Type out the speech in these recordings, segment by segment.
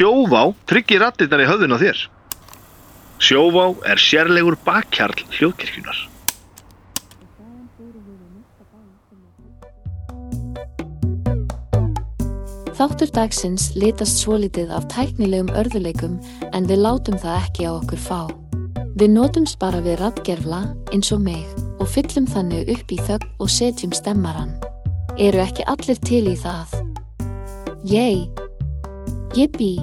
Sjóvá tryggir rattirnar í höfðun á þér. Sjóvá er sérlegur bakkjarl hljóðkirkjunar. Þáttur dagsins litast svolítið af tæknilegum örðuleikum en við látum það ekki á okkur fá. Við notumst bara við rattgerfla eins og mig og fyllum þannig upp í þögn og setjum stemmaran. Eru ekki allir til í það? Yey! Yippee!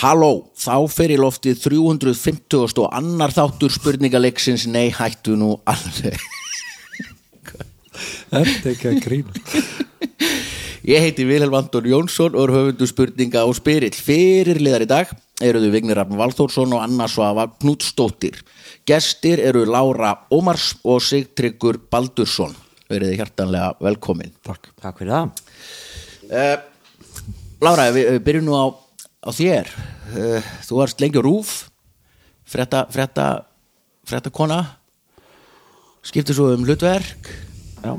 Halló, þá fer í loftið 350 og annar þáttur spurningaleiksins. Nei, hættu nú alveg. Þetta ekki að grína Ég heiti Vilhelm Anton Jónsson og er höfundu spurninga og spyrill. Fyrirliðar í dag eru þau Vignir Rafn Valþórsson og Anna Svafa Knudstóttir Gestir eru Lára Ómars og Sigtryggur Baldursson Verið þið hjartanlega velkomin. Takk. Takk fyrir það. Lára, við, við byrjum nú á, á þér. Uh, Þú varst lengi rúf frétta, frétta, frétta kona skiptir svo um hlutverk. Já.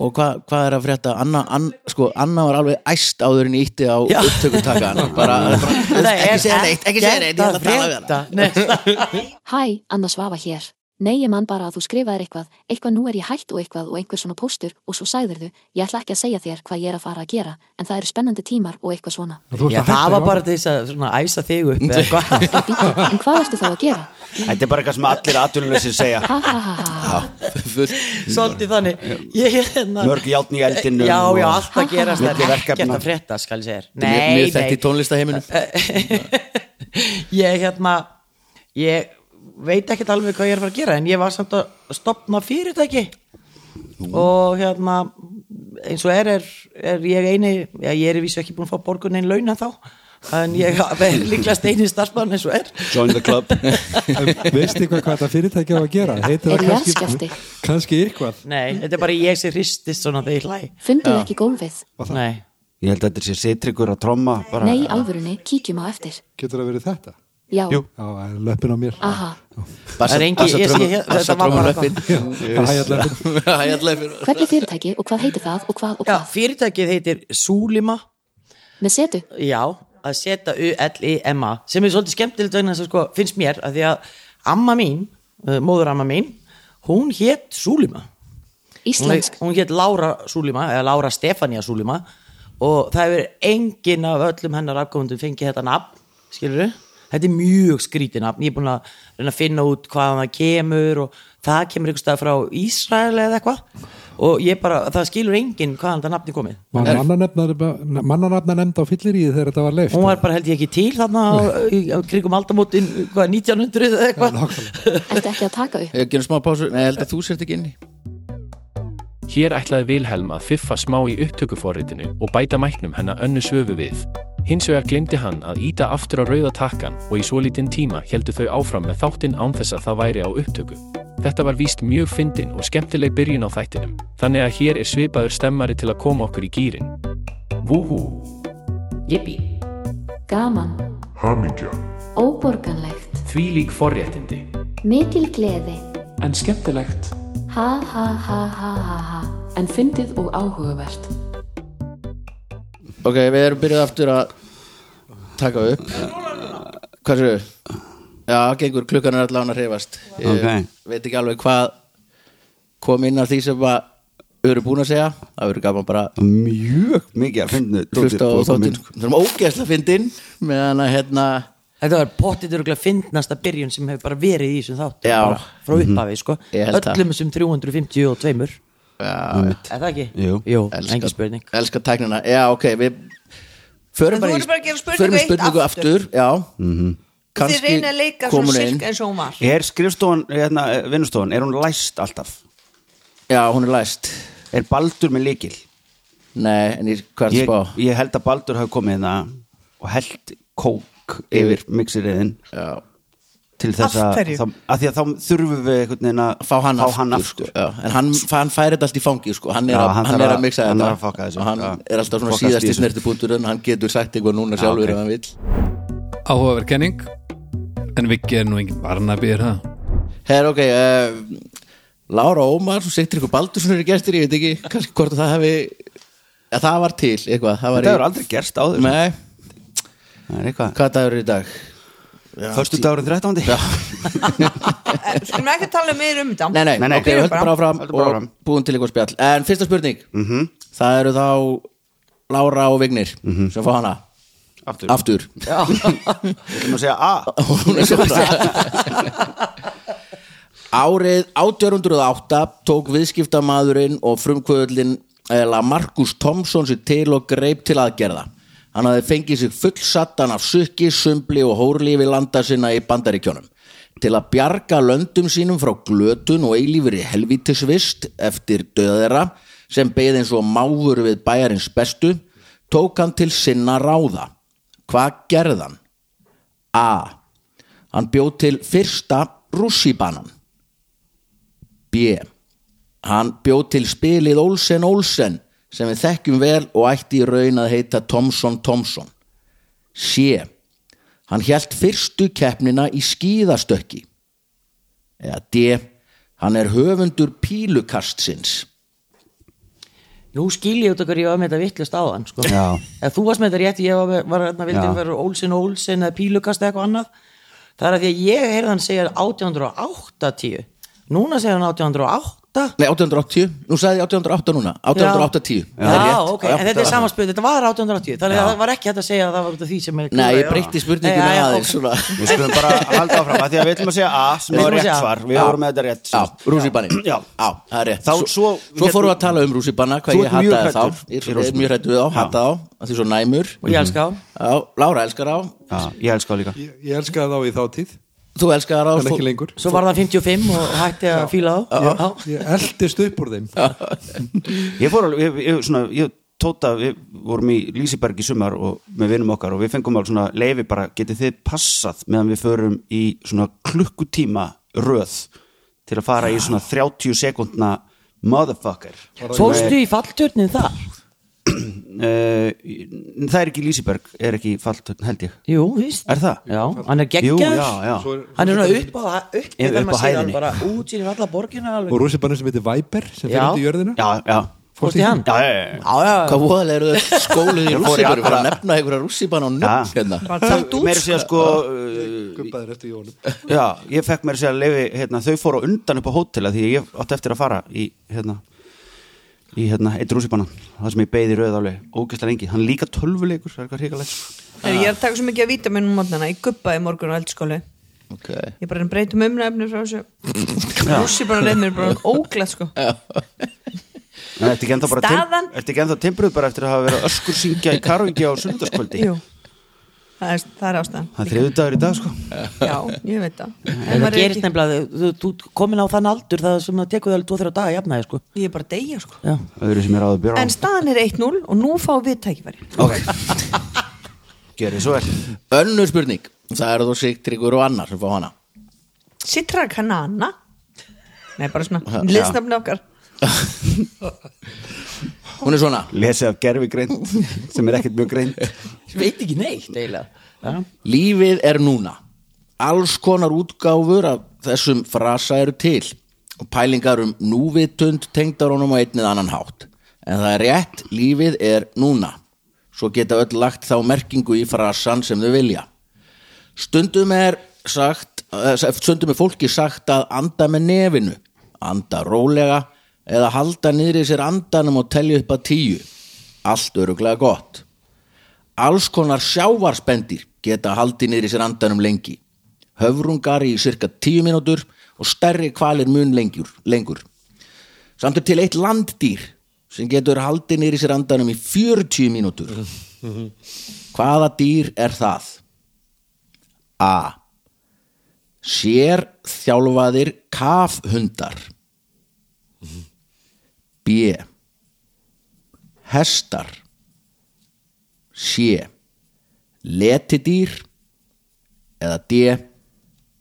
Og hvað hva er að frétta? Anna, Anna, sko, Anna var alveg æst áður en ítti á bara ekki segja neitt ekki segja neitt, ég ætla að tala við hana. hana Hæ, Anna Svafa hér. Nei, ég man bara að þú skrifaðir eitthvað, eitthvað nú er ég hætt og eitthvað og einhver svona póstur og svo sagðir þú, ég ætla ekki að segja þér hvað ég er að fara að gera, en það eru spennandi tímar og eitthvað svona. Já, að það var bara þess að svona æsa þig upp eða hvað? Bíddu, en hvað ertu þá að gera? Þetta er bara eitthvað sem allir atvinnuleysir segja. Ha ha ha ha. Svolítið þannig. Ég er hérna Mörg játn í eldinum Já, já, allt að gerast Það Milli er ekkert að veit ekkert alveg hvað ég er að fara að gera En ég var samt að stopna fyrirtæki Og hérna eins og er, er, er ég eini já, ég er í vísu ekki búin að fá borgun einn launa þá en ég er líklegast eini starfsmann eins og er Join the club Veistu hvað, hvað þetta fyrirtæki á að gera? Heitir Er það kannski, kannski eitthvað Nei, þetta er bara ég sem hristist svona þegar ég hlæ Funduð ekki gólfið? Nei, Ég held að þetta sé sitryggur að tromma bara. Nei, alvörunni, kíkjum á eftir. Getur það verið þetta? Já, Já, það er löppin á mér. Aha. Það er engi- ég sé hér- þetta var bara Hæjallega Hvernig fyrirtæki og hvað heitir það og hvað og Já, hvað? fyrirtækið heitir Súlima. Með setu? Já, að setja U-L-I-M-A sem er svolítið skemmtilegt vegna þess að sko, finnst mér að því að amma mín, uh, móður amma mín hún hétt Súlima. Íslensk? hún hétt Lára Súlima eða Lára Stefania Súlima og það hefur engin af öllum hennar afkomundum fengið þetta nafn skilur þetta er mjög skrítið nafn. Ég er búin að reyna að finna út hvaðan það kemur og það kemur einhvers stað frá Ísrael eða eitthvað. Og ég bara, það skilur enginn hvaðan það nafni komið. Mannanafna nefnd á fylliríði þegar þetta var leift hún var bara held ég ekki til þarna á, í, á krigum aldamótin hvað, 1900 eða eitthvað? Ertu ekki að taka upp? Ég gerum smá pásu, nei, held að þú sért ekki inni. Hér ætlaði Vilhelm að fiffa smá í upptökuforritinu og bæta mæknum hennar önnu söfu við. Hins vegar glemdi hann að íta aftur á rauða takkan og í svo lítinn tíma heldu þau áfram með þáttinn án þess að það væri á upptöku. Þetta var víst mjög fyndin og skemmtileg byrjun á þættinum, þannig að hér er svipaður stemmari til að koma okkur í gýrin. Vúhú! Jippi Gaman. Hamingja. Óborganlegt. Því lík forréttindi. Mikil gleði. En skemmtilegt. Ha ha ha ha ha ha. En fyndið og áhugavert. Ok, við erum byrjuð aftur að taka upp. Hvað séu? Já, gengur klukkan er allavega að hreyfast. Ég Ok. veit ekki alveg hvað kom inn af því sem að við erum búin að segja. Það verður gaman bara að Mjög mikið að finna hlusta á þáttinn. Það erum ógeðslega fyndin meðan að hérna Þetta var pottit örgulega fyndnasta byrjun sem hefur bara verið í þessum bara frá upphafi sko. Held það. öllum þessum 352 Já, Er það ekki? Jú. Jú elska, engin spurning elska tæknina Já, ok, við förum bara í bara spurningu förum eitt spurningu aftur, aftur. Já, Mhm. Þið reynið að leika inn. sirka eins og hún var Er skrifstofan, hérna, vinnustofan, er hún læst alltaf? Já, hún er læst Er Baldur með líkil? Nei, en ég, hvað er það Ég, spá? ég held að Baldur hafi komið hérna og held kók yfir mixiriðin Já til þess að, að því að þá þurfum við einhvern veginn að fá hann aftur, aftur. Sko, já. en hann, hann færi þetta allt í fangi sko. hann er, Já, að, hann hann er að að- mixa hann þetta þarf að fokka þessu, og hann já. er alltaf svona í síðast í snertipunktur en hann getur sagt eitthvað núna Já, sjálfur ok. ef hann vill áhugaverð kenning en Viki er nú engin barnabi er það Her, ok, uh, Lára Ómar og Sigtur ykkur Baldursson eru gestir, ég veit ekki kannski hvort það hefði ja, það var til eitthvað það var Þetta hefur aldrei gerst áður Nei, Það er eitthvað hvað dagur er í dag? Föstu dagurinn 13. Já. Skulum ekki tala meir um þetta. Nei, nei, Nei, nei, ok, við höldum bara. áfram Höldum bara og áfram. búin til eitthvað spjall. En fyrsta spurning. Það eru þá Lára og Vignir sem fá hana. Aftur. Aftur. Við ætlum að segja A. Hún er svona Árið 1808 tók viðskiptamaðurinn og frumkvöðlinn eða Markus Tomsson sér til og greip til aðgerða. Hann hafði fengið sig fullsattan af sukki, sumbli og hórlífi landa sinna í bandaríkjónum. Til að bjarga löndum sínum frá glötun og eilífur í helvítisvist eftir döða þeirra sem beið eins og máfur við bæjarins bestu, tók hann til sinna ráða. Hvað gerði hann? A. Hann bjóð til fyrsta rússibanan. B. Hann bjóð til spilið Olsen Olsen sem við þekkjum vel og ætti í raun að heita Thomson Thomson. C. Hann hjælt fyrstu keppnina í skíðastökki. Eða D. Hann er höfundur pílukastsins. Nú skil ég út okkur ég var með þetta vittlust á hann sko. Já. Ef þú varst með þetta rétt, ég var, með- var hérna vildi Já. vera Olsen Olsen eða Pílukast eða eitthvað annað Það er að því að ég heyrði hann segja 1880 Núna segja hann 1808 Nei, 1880. Nú sagði ég 1808 núna. 1880. Já, Það er rétt. ok, en þetta er sama spil, þetta var 1880 Þannig að það var ekki hægt að segja að það var út af því sem er Nei, ég breytti já, aðeins. Við skulum bara halda áfram að Því að við ætlum að segja A sem að rétt svar. Við Já. vorum með þetta rétt Já, rússibanni Já. það er rétt. Þá- Svo, svo- svo, fórum við að tala um rússibanna Þú hvað ég hataði þá. Ég er mjög hrættu við þá, hata þá að því ég Lára elskar ég það Ég, ég Þú á En ekki lengur. Svo var það 55 og hætti að fíla á Já. Ég eldist upp úr þeim. Ég fór alveg, ég, ég, svona, ég tóta, við vorum í Lísiberg í sumar og með vinum okkar og við fengum alveg svona leifi bara, getið þið passað meðan við förum í svona klukkutíma röð til að fara í svona 30 sekundna motherfucker? Fórstu í falltörnin þar? Uh, Það er ekki Lísiberg, er ekki fallt held ég. Jú, víst. Er það? Já, hann er já Hann er svona upp á, upp, upp, Upp á hæðinni. bara útsýnir alla borgina Og alveg rússibannin sem heitir Viper sem fyrir út í jörðina. Já, já. Fórstu í hann? Já, já, já, já. Hvað voðalega eru þau skóluð í í rússibanna Bara að alla- nefna einhverja rússibanna og nöfn hérna. Það út Meira að segja sko. uh, Gubbaðir eftir jólum Já, ég fekk mér að segja leifi, hérna, þau fóru undan upp á hótela því að ég átti eftir að fara í hérna, í hérna, eitt rússipanna það sem ég beði rauð alveg, ógæslega lengi. Hann er líka tölvuleikur, það er eitthvað hrikalegt Nei, Ég er að taka svo mikið að víta minn um mótnana Ég guppaði í morgun á eldskóli. Ok. Ég bara breytum umræfni frá þessu. Rússi bara leið mér bara óglætt sko. En Ertu ekki ennþá timbruð bara eftir að hafa verið öskur syngja í karogi á sunnudagskvöldi? Jú, það er, það er ástæðan. Það er þriðu dagur í dag sko. Já, ég veit það. En En það er gerist ekki- nefnilega, þú, þú komin á þann aldur það sem það tekur það alveg 2-3 daga jafnaði sko. Ég er bara að deyja sko. Já. En staðan er 1-0 og nú fáum við tækifæri. Ok. Gjörið svo vel. Önnur spurning. Það eru þú Sigtryggur og annar sem fá hana. Sitra kanana Nei, bara svona Já. Liðsnafni okkar Hún er svona. Lesið af gerfi greint sem er ekkert mjög greint. Veit ekki neitt eiginlega. Já. Lífið er núna. Alls konar útgáfur af þessum frasa eru til og pælingar um núvitund tengdar honum á einnið annan hátt. En það er rétt, lífið er núna. Svo geta öll lagt þá merkingu í frasan sem þau vilja. Stundum er sagt eh, stundum er fólki sagt að anda með nefinu anda rólega eða halda niðri sér andanum og telja upp að tíu allt öruglega gott Alls konar sjávarspendir geta haldið niður í sér andanum lengi. Höfrungar í cirka tíu mínútur og stærri kvalir mun lengur. lengur. Samt er til eitt landdýr sem getur haldið niður í sér andanum í 40 mínútur. Hvaða dýr er það? A. Sér þjálfaðir kafhundar. B. Hestar. C. Letidýr eða D.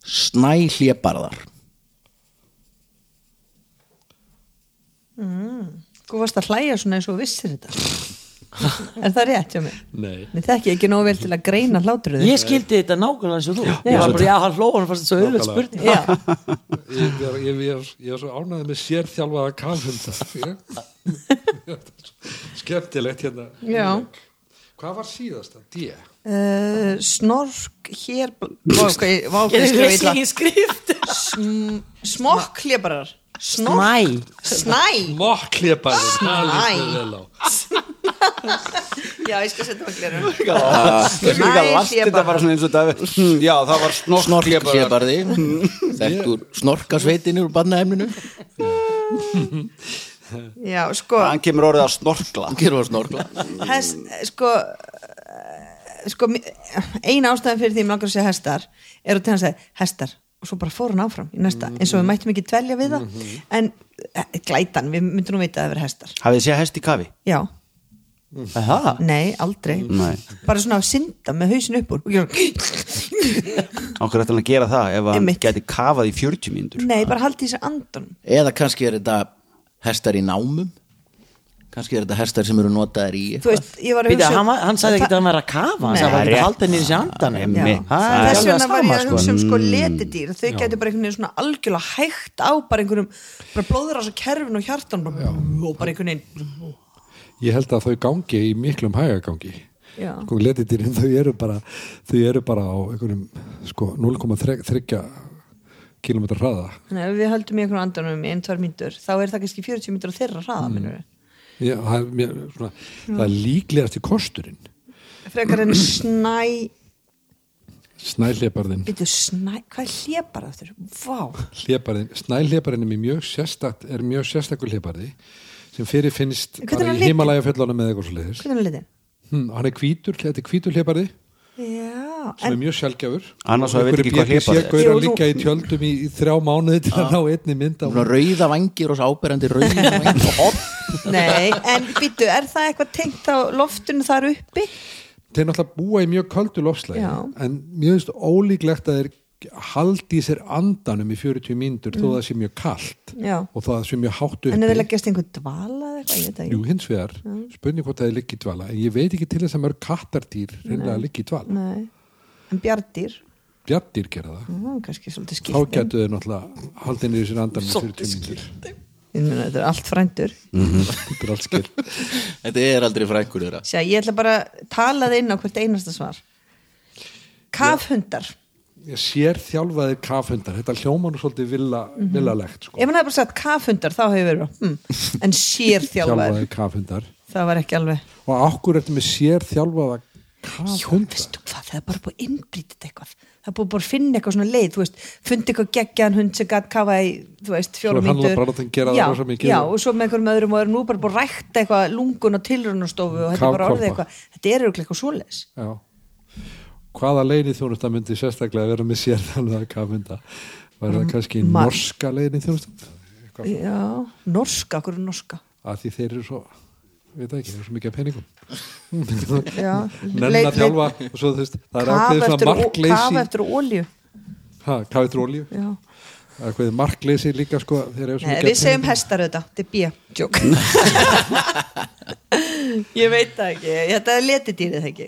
Snæhljebarðar Þú varst að hlæja svona eins og vissir þetta Er það rétt hjá mér? Nei. Mér þekki ekki nóg vel til að greina hláturðu ég skildi þetta nákvæmlega eins og þú. Ég var bara, já, hann hló, hann fannst þetta svo auðvitað spurning. Já, Ég, ég, ég, ég, ég er svo ánægði með sérþjálfaða kafhunda Skemmtilegt hérna. Já. Hvað var síðasta? D? uh, Snork hér ég- vá, hvað ég ég skrifa veist illa. ekki skrift. Sm- Smokk mæ Snæ. Mokkleparinn Snæ. Já, ég skal setja maður glerum Þú skal ekki að last þetta bara svona eins og þetta Já, það var snorklebar Snorkleparði Þekktur snorkasveitin úr bannaefninu Já, sko Hann kemur orðið að snorkla. Gerðu að snorkla. Hest, sko sko eina ástæðan fyrir því að mig langar að segja hestar er að hann segi hestar. Og svo bara fór hann áfram í næsta eins og við mættum ekki dvelja við það. En eh, glætan, við myndum nú vita að það vera hestar. Hafið þið séð hest í kafi? já, það nei, aldrei. Nei. Bara svona að synda með hausin upp úr. Okkur ætti hann að gera það ef hann gæti kafað í 40 mínútur? Nei, bara haldi í sér andan Eða kannski er þetta hestar í námum? Kannski er þetta hestar sem eru notaðir í þú veist, ég var að Býta, hugsa hann, hann sagði ekki að hann var að kafa hann sagði að halda henni í þessi andan er þess vegna var ég að sko. hugsa um sko Mm. letidýr. Þau getur bara einhvern veginn svona algjörlega hægt á bara einhverjum, bara blóður á svo kerfin og hjartan bara, og bara einhvern veginn Ég held að þau gangi í miklum hægagangi. Sko letidýrin þau eru bara þau eru bara á sko 0,3 km hraða. Nei, ef við höldum í einhvern andanum í ein, tvær mínútur þá er það kannski 40 mínútur á þeirra hraða mm. Já, það, er, mér, svona, það er líklegast í kosturinn. Frekar en snæ snælhleparðin Býtu, snæ, hvað er hlepar aftur? Vá, hleparðin, snælhleparðin er mjög sérstakur hleparði sem fyrir finnst Hvernig er bara hann í litinn? himalæja fjöllunum eða eitthvað svo leiðis hvernig er litin? hm, hann er hvítur, þetta er hvítur hleparði Já, sem er mjög sjálfgjafur Annars svo veit ekki hvað hlébarði er. gauður að liggja í tjöldum í, í þrjá mánuði til að ná einni mynd Svona rauða vangir og svo áberandi rauða vangir Nei, en býtu, er það eitthvað tengt á loftinu þar uppi? þeir náttúrulega búa í mjög köldu lofslægi Já. en mjög ólíklegt að þeir haldi sér andanum í 40 mínútur þó það sé mjög kalt Já, og það sé mjög hátt uppi en ef við leggjast einhver dvala eða eitthvað, ég veit það Jú, hins vegar, spurning hvort það er liggi í dvala. En ég veit ekki til þess að mörg kattardýr reynlega að liggi í dvala. Nei, en bjardýr, bjartdýr gera það. Svolítið þá getur þeir náttúrulega haldið niður sér andanum í 40 mínútur. Ég meina, þetta er allt frændur. Þetta er allt skil Þetta er aldrei frængur þeirra. Sjá, ég ætla bara að tala það inn á hvert einasta svar. Kafhundar ég sér þjálfaðir kafhundar þetta hljóma nú svolítið Mhm. villalegt sko. Ef hann hefði bara sagt kafhundar þá hefur verið hm. En sér þjálfar þjálfaðir. kafhundar Það var ekki alveg og okkur ertu með sér þjálfaða kafhundar veistu hvað, það er bara búið að innbrýta eitthvað. Það er búið bara að finna eitthvað svona leið Þú veist, fundi eitthvað geggjaðan hund sem gætt kafa í Þú veist, fjórum. Já, og svo með einhverjum öðrum og er nú bara búið að rækta eitthvað er er hvaða leiðin þjónusta myndi sérstaklega vera með sér þjálfaða kafhunda var það kannski Mar- norska leiðin þjónusta Já, norska, er norska? Að því þeir eru svo veit það ekki, þeir eru svo mikið peningum. Nenn að þjálfa og svo þú veist, það er ákveðið svona ó- kaf markleysi. eftir olju ha, kaf eftir olíu? Já. ákveðið markleysi líka sko Nei, við segjum peningum. hestar auðvitað, þetta er bíja Jók Ég veit það ekki Þetta er letidýrið ekki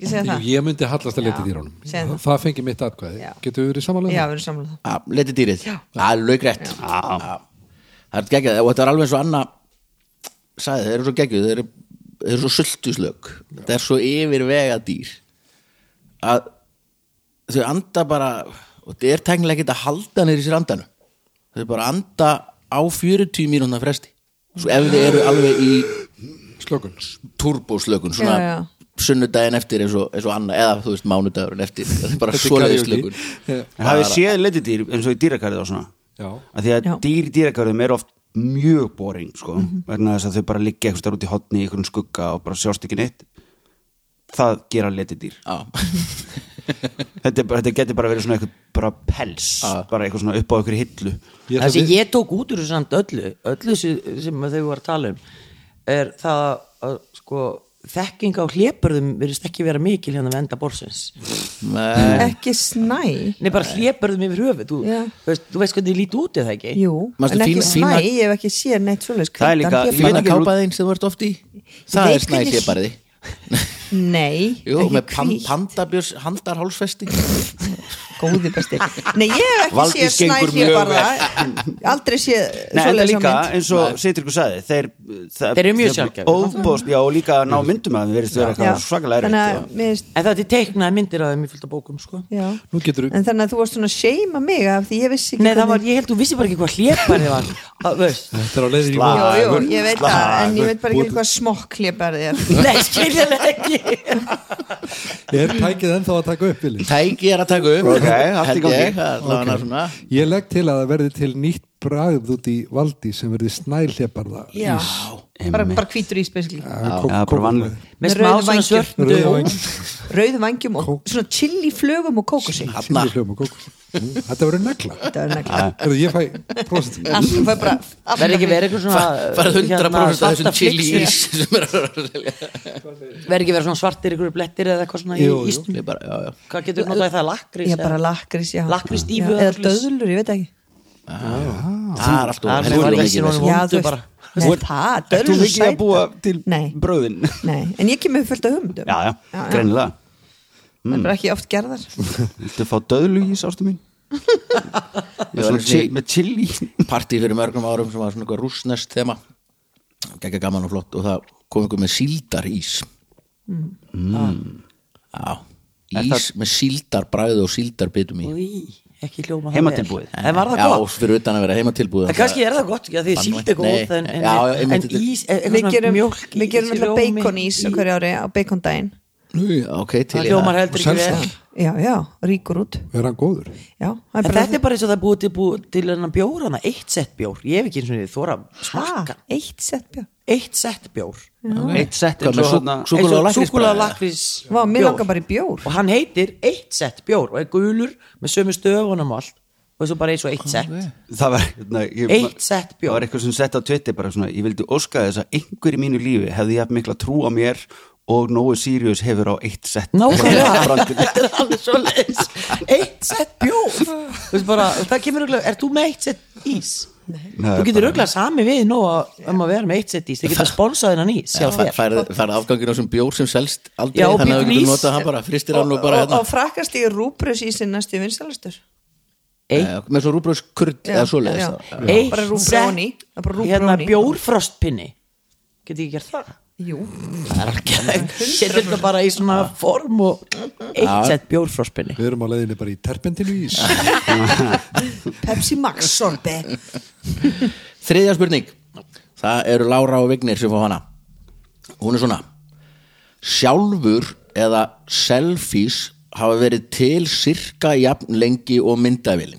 Ekki segja Jú, það? Ég myndi hallast að leti segðu það, það. fengi mitt atkvæði, getur við verið samanlega Já, við erum það. Já, leti dýrið. Það er laugrætt Það er geggjað. Og þetta er alveg eins og Anna sagði, þeir eru svo geggjuð þeir eru, þeir eru svo sultuslög þetta er svo yfir vega dýr að þau anda bara og þetta er tæknilega ekki að halda neyri sér andanu þau bara anda á 40 mínúna fresti. Svo ef þið eru alveg í slökun. turbóslökun svona Já, já. Sunnudaginn eftir eins og, eins og Anna eða þú veist mánudagurinn eftir. Er bara Þetta er svoleiðis karaoke. slökun En hafið séð letidýr eins og í dýrakarið og svona? Já. að því að Já. dýr í dýrakarðum er oft mjög boring sko, vegna þess að þau bara liggja eitthvað út í hotni í einhverjum skugga og bara sjást ekki neitt. Það gera letidýr Já, þetta, er bara- þetta getur bara verið svona eitthvað bara pels, bara eitthvað svona upp á einhverju hillu. Það sem ég tók út úr þessu samt öllu öllu sem, sem þau var að tala um er það að sko þekking á hlepurðum verðist ekki vera mikil hérna við enda borsins. Nei. ekki snæ. Nei, bara hlépurðum yfir höfuð Þú, Já. þú veist, þú veist hvernig þið líti út eða ekki? Jú, en ekki fína- snæ, fína- ég hef ekki séð neitt svoleiðis Það er líka- ég Fína ekki- kápaðinn sem þú ert oft í. Það er hvernig- hliðbarði Nei, Jú, ekki með pan, pandabjörs handarhálsfesti góði besti Nei, ég hef ekki Valdís séð gengur snæ mjög hlébarða aldrei séð Nei, en það líka, eins og Seitryggur sagði þeir, það, Þeir eru mjög sjaldgæfir. Óbóst, já, og líka ná myndum að það vera Já. eitthvað svakalega að finnst En það er til teiknaði myndir að þeim í fylgta bókum sko. Já. Nú getur En þannig að þú varst svona að seima mig af því ég vissi ekki Nei, það var, ég held þú vissi bara ekki hvað hléparði var. Það, Þetta er á leiðin í jú, ég veit það, en ég veit bara ekki hvað smokk hlébarði er. Nei, skiljaði allt í gangi. Ég legg til að það verði til nýtt bragð út í valdi sem verði snælhleparða Já, bara, bara hvítur ís basically. Já, bara vanlega Með smá svona vængjum. svörtu Rauðum vangjum og svona chili flögum og kókosi Hanna, Hljóma kókos Mm, Þetta verður negla. Þetta er nefnilega Erðu, Ég fæ allt Verði ekki verið eitthvað svona 100% hérna, af svarta þessum chili ís er Verði ekki verið svona svartir ykkur blettir eða eitthvað svona í ístum Hvað getur notaði það? Lakrís? Já, bara lakrís, já. Lakkrísdýfu Já, eða döðlur, ég veit ekki Það er alltaf Það er þú þú mikið að búa til bröðin? Nei, en ég kemur fullt af hugmyndum. Já, já, greinilega. Það er bara ekki oft gerðar. Viltu fá döðlu í sástu mín? Með chili. Partí fyrir mörgum árum sem var svona eitthvað rúsnest þema. Geggja gaman og flott og það kom einhver með síldarís. Mm. já. Ís með síldarbræðu og síldarbitum í ekki hljóma Heimatilbúið. En var það já, gott? fyrir utan að vera heimatilbúið En kannski er það gott, já, því að síld er góð en, en, Já, já, en, en ís, eitthvað Við svona gerum, mjólk við gerum alltaf bacon ís á hverju ári á bacondaginn. Nú, já, ok, til Það í það Já, já, ríkur út. Er hann góður? Já, það En þetta er bara eins og það er búið til, búið til hennar bjór hana, eitt sett bjór, ég hef ekki eins og niður þóra Ha, smakka, eitt sett björn eitt sett bjór. Eitt sett bjór. Og hann heitir eitt sett bjór og er gulur með sömu stöfunum og allt. Og þessu bara eins og eitt sett. Það var, hérna, ég, Eitt sett bjór. Það var eitthvað sem sett á Twitter bara svona Ég vildi óska þess að einhver í mínu lífi hefði ég haft mikla trú á mér og Nói Sirius hefur á eitt sett þetta er alveg svo leis Eitt sett bjór bara, það kemur auðvitað, er þú með eitt sett ís? Nei, Þú getur auðvitað sami við nú að- um að vera með eitt sett ís Þið getur sponsað hennan ís Já, sjá þér. færið fær afgangin á sem bjór sem selst aldrei Já, þannig að við getum ís. notað hann bara fristir hann og bara Og, hérna og frakkast í rúbröðsísin næstu Eh, með svo rúbröðs kurd eða svoleiðis já. þá. Eitt. Það er rúbróni. Hérna bjórfrostpinni Getið ekki gert það? Jú, Það er Setur þetta bara í svona form og eitt sett bjórfrostpinni Við erum á leiðinni bara í terpentinu ís. Pepsi Max sorbe. Þriðja spurning. Það eru Lára og Vignir sem fá hana. Hún er svona. Sjálfur eða selfies hafa verið til sirka jafn lengi og myndavélin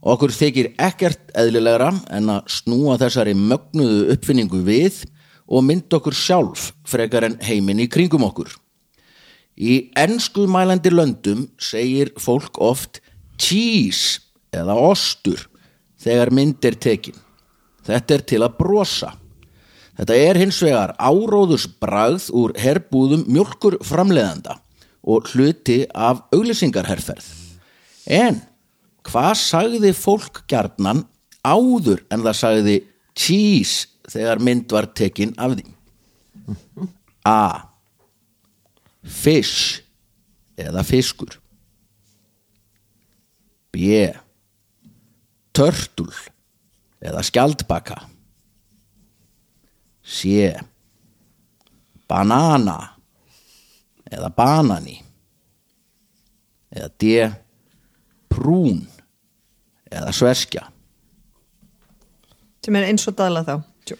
Okkur þykir ekkert eðlilegra en að snúa þessari mögnuðu uppfinningu við og mynda okkur sjálf frekar en heiminn í kringum okkur. Í ensku mælandi löndum segir fólk oft cheese eða ostur þegar mynd er tekin. Þetta er til að brosa. Þetta er hins vegar áróðus bragð úr herbúðum mjölkur framleiðanda og hluti af auglýsingarherferð. En hvað sagði fólk gjarnan áður en það sagði cheese þegar mynd var tekin af því? A. Fish eða fiskur. B. Törtul eða skjaldbaka. C. Banana eða banani. Eða D. Prún eða sveskja. sem er eins og dala þá Tjú.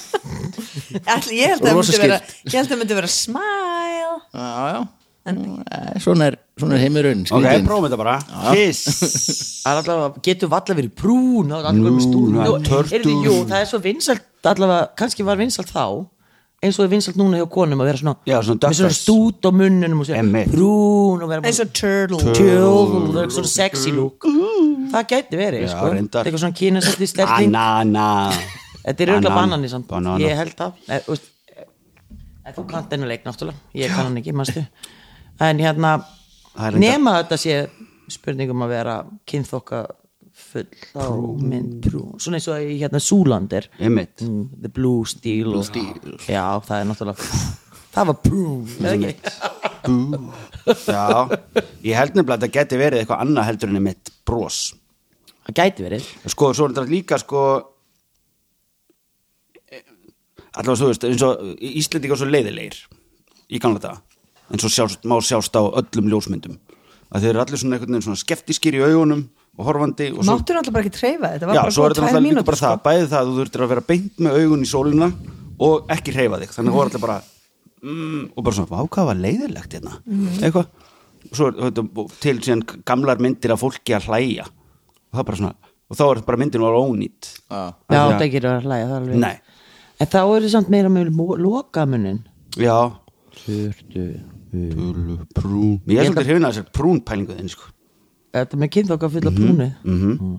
Ætli, ég held að það vera skipt. ég held að það myndi vera smile. Já, já. Eh, Svona er, svona er heimurinn. Ok, prófum þetta bara. Kiss. Það allavega, getur verið allavega turtle. heyrðu, Jú, það er svo vinsalt allavega, kannski var vinsalt þá eins og er vinsalt núna hjá konum að vera svona Já, svona með svona stút á munnunum og segja Einmitt. prún og vera eins og turtle það er svona sexy look. Það gæti verið, Já, sko. eitthvað svona kynasætti sterling Banana þetta er auðvitað Banan. banani samt. Ég held það. Eh, þú veist, en þú kannt ennu leik náttúrulega. Ég kann hann ekki, mástu en hérna það nema þetta sé spurningum að vera kynþokka full á mynd svona eins og í hérna Einmitt. mm, The Blue Steel, Blue Steel. já það er náttúrulega það var ekki? Já, ég held nefnilega að þetta geti verið eitthvað annað heldur en mitt bros. Það gæti verið. Sko, svo er þetta líka sko allavega svo veist eins og Íslendingar svo leiðilegir í gamla daga. Eins og sjást, má sjást á öllum ljósmyndum. Að þeir eru allir svona einhvern veginn svona skeftiskir í augunum og horfandi og svo, Máttur náttúrulega bara ekki treyfa þetta var já, bara svo er þetta náttúrulega líka bara það sko. bæði það að þú þurftir að vera beint með augun í sólina og ekki hreyfa þig. Þannig að voru allir bara mm, og bara svona, hvað var leiðilegt hérna? Eitthvað. Og svo er þetta til síðan gamlar myndir af fólki að hlæja. Og það er bara svona og þá er bara myndin var ónýtt Já. já það ekki að hlæja það er alveg Nei. En þá er það samt meira með lokamunin já, Pulu, prún ég er svolítið hrifin að þessar prún pælingu þinn sko. Þetta með kynþokka fulla brúni mm.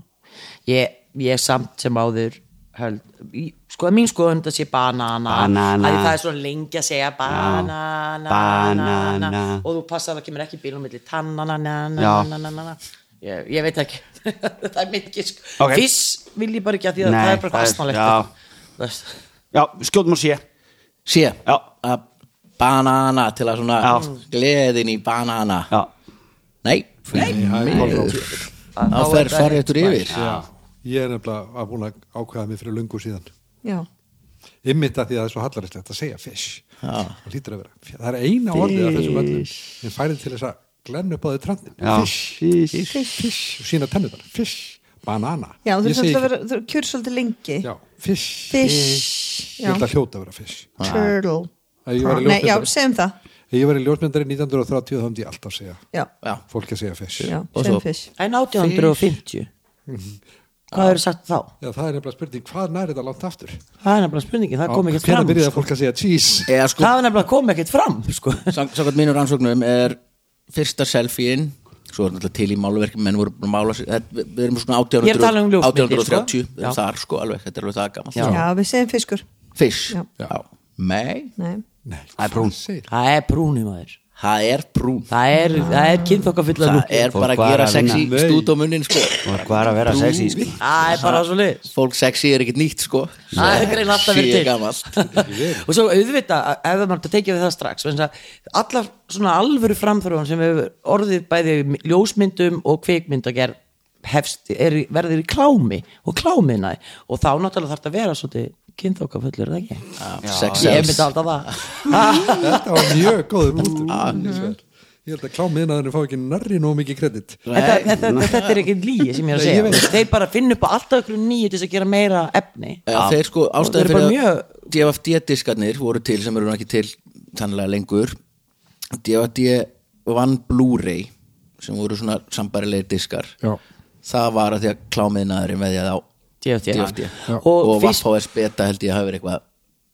ég, ég samt sem áður held, í- sko að mín skoðun þetta sé banana, Banana. að það er svona lengi að segja banana, Banana. og þú passar að það kemur ekki bílum milli tannana. Ég, ég veit ekki það er ekki sko. Ok. fiss vil ég bara ekki að því að Nei, það er bara það er- kastnalegt já. skjóðum að sé sé Já. að banana til að svona Já. gleðin í banana. Já, nei, Nei, það fer farið eftir yfir. Ég er nefnilega að búin að ákveða mig fyrir lungu síðan. Já. ymmit að því að það er svo hallaristlegt að segja fish. Já. það lítur að vera. Það er eina orðið af þessum öllum. Sem færið til þess að glenna upp á þau trandin fish, fish, fish. Og sína tennutar fish, banana. Já, þú Ég þurfum segi að vera, þú kjör svolítið lengi. Já, fish, Fish, ég held að hljóta að vera fish turtle ég væri Nei, já, segjum það ef ég var í ljósmyndari 1930 þá myndi ég alltaf segja Já, Já. fólki að segja fish já, segjum fish en 1850 hvað eru sagt þá? Já, það er nefnilega spurning, hvað nær þetta langt aftur? það er nefnilega spurningi, það kom ekkert Hvernig fram byrjaði sko. fólk að segja cheese? eða sko, það er nefnilega kom ekkert fram sko. sam- samkvæmt mínum rannsóknum er fyrsta selfie-in svo er náttúrulega til í máluverkum menn voru mála við erum svona Ég er að tala um 1800 ljósmyndir, 1830 sko. þar sko alveg, þetta er alveg það gaman Já. Já, við segjum fiskur. Fish, Já. já, nei. Nei, Nei, Það er brún. það er brúni maður það er brún það er, er kynþokka fulla það lúki er bara að gera að sexy stút á munnin sko. Hvað er að vera sexy sko. það er bara svo lið fólk sexy er ekkert nýtt sko. Það er grein alltaf verið til. gamalt. Og svo auðvitað, ef það maður tekið við það strax að allar svona alvöru framþróun sem hefur orðið bæði ljósmyndum og kvikmyndagerð hefst, er, verður í klámi og klámiðnaði. Og þá náttúrulega þarf það að vera svolítið kynþokka fullur, er það ekki? sex ég myndi alltaf það. Þetta var mjög góður punktur. Ég held að klámiðnaðurinn fá ekki narri nóg mikið kredit. En það- en það- þetta er ekki líi sem ég er að Nei, segja. veit. þeir bara finna upp á alltaf ykkur nýju til þess að gera meira efni. Já, þeir sko ástæði fyrir mjög- að DFD-diskarnir voru til sem eru nú ekki til sannlega lengur. DFD vann Blu-ray sem voru svona sambarilegir diskar. Já. það var að því að klámiðnaðurinn veðjaði á DFD. Já. og, Og fyrst- VHS beta held ég að hafa verið eitthvað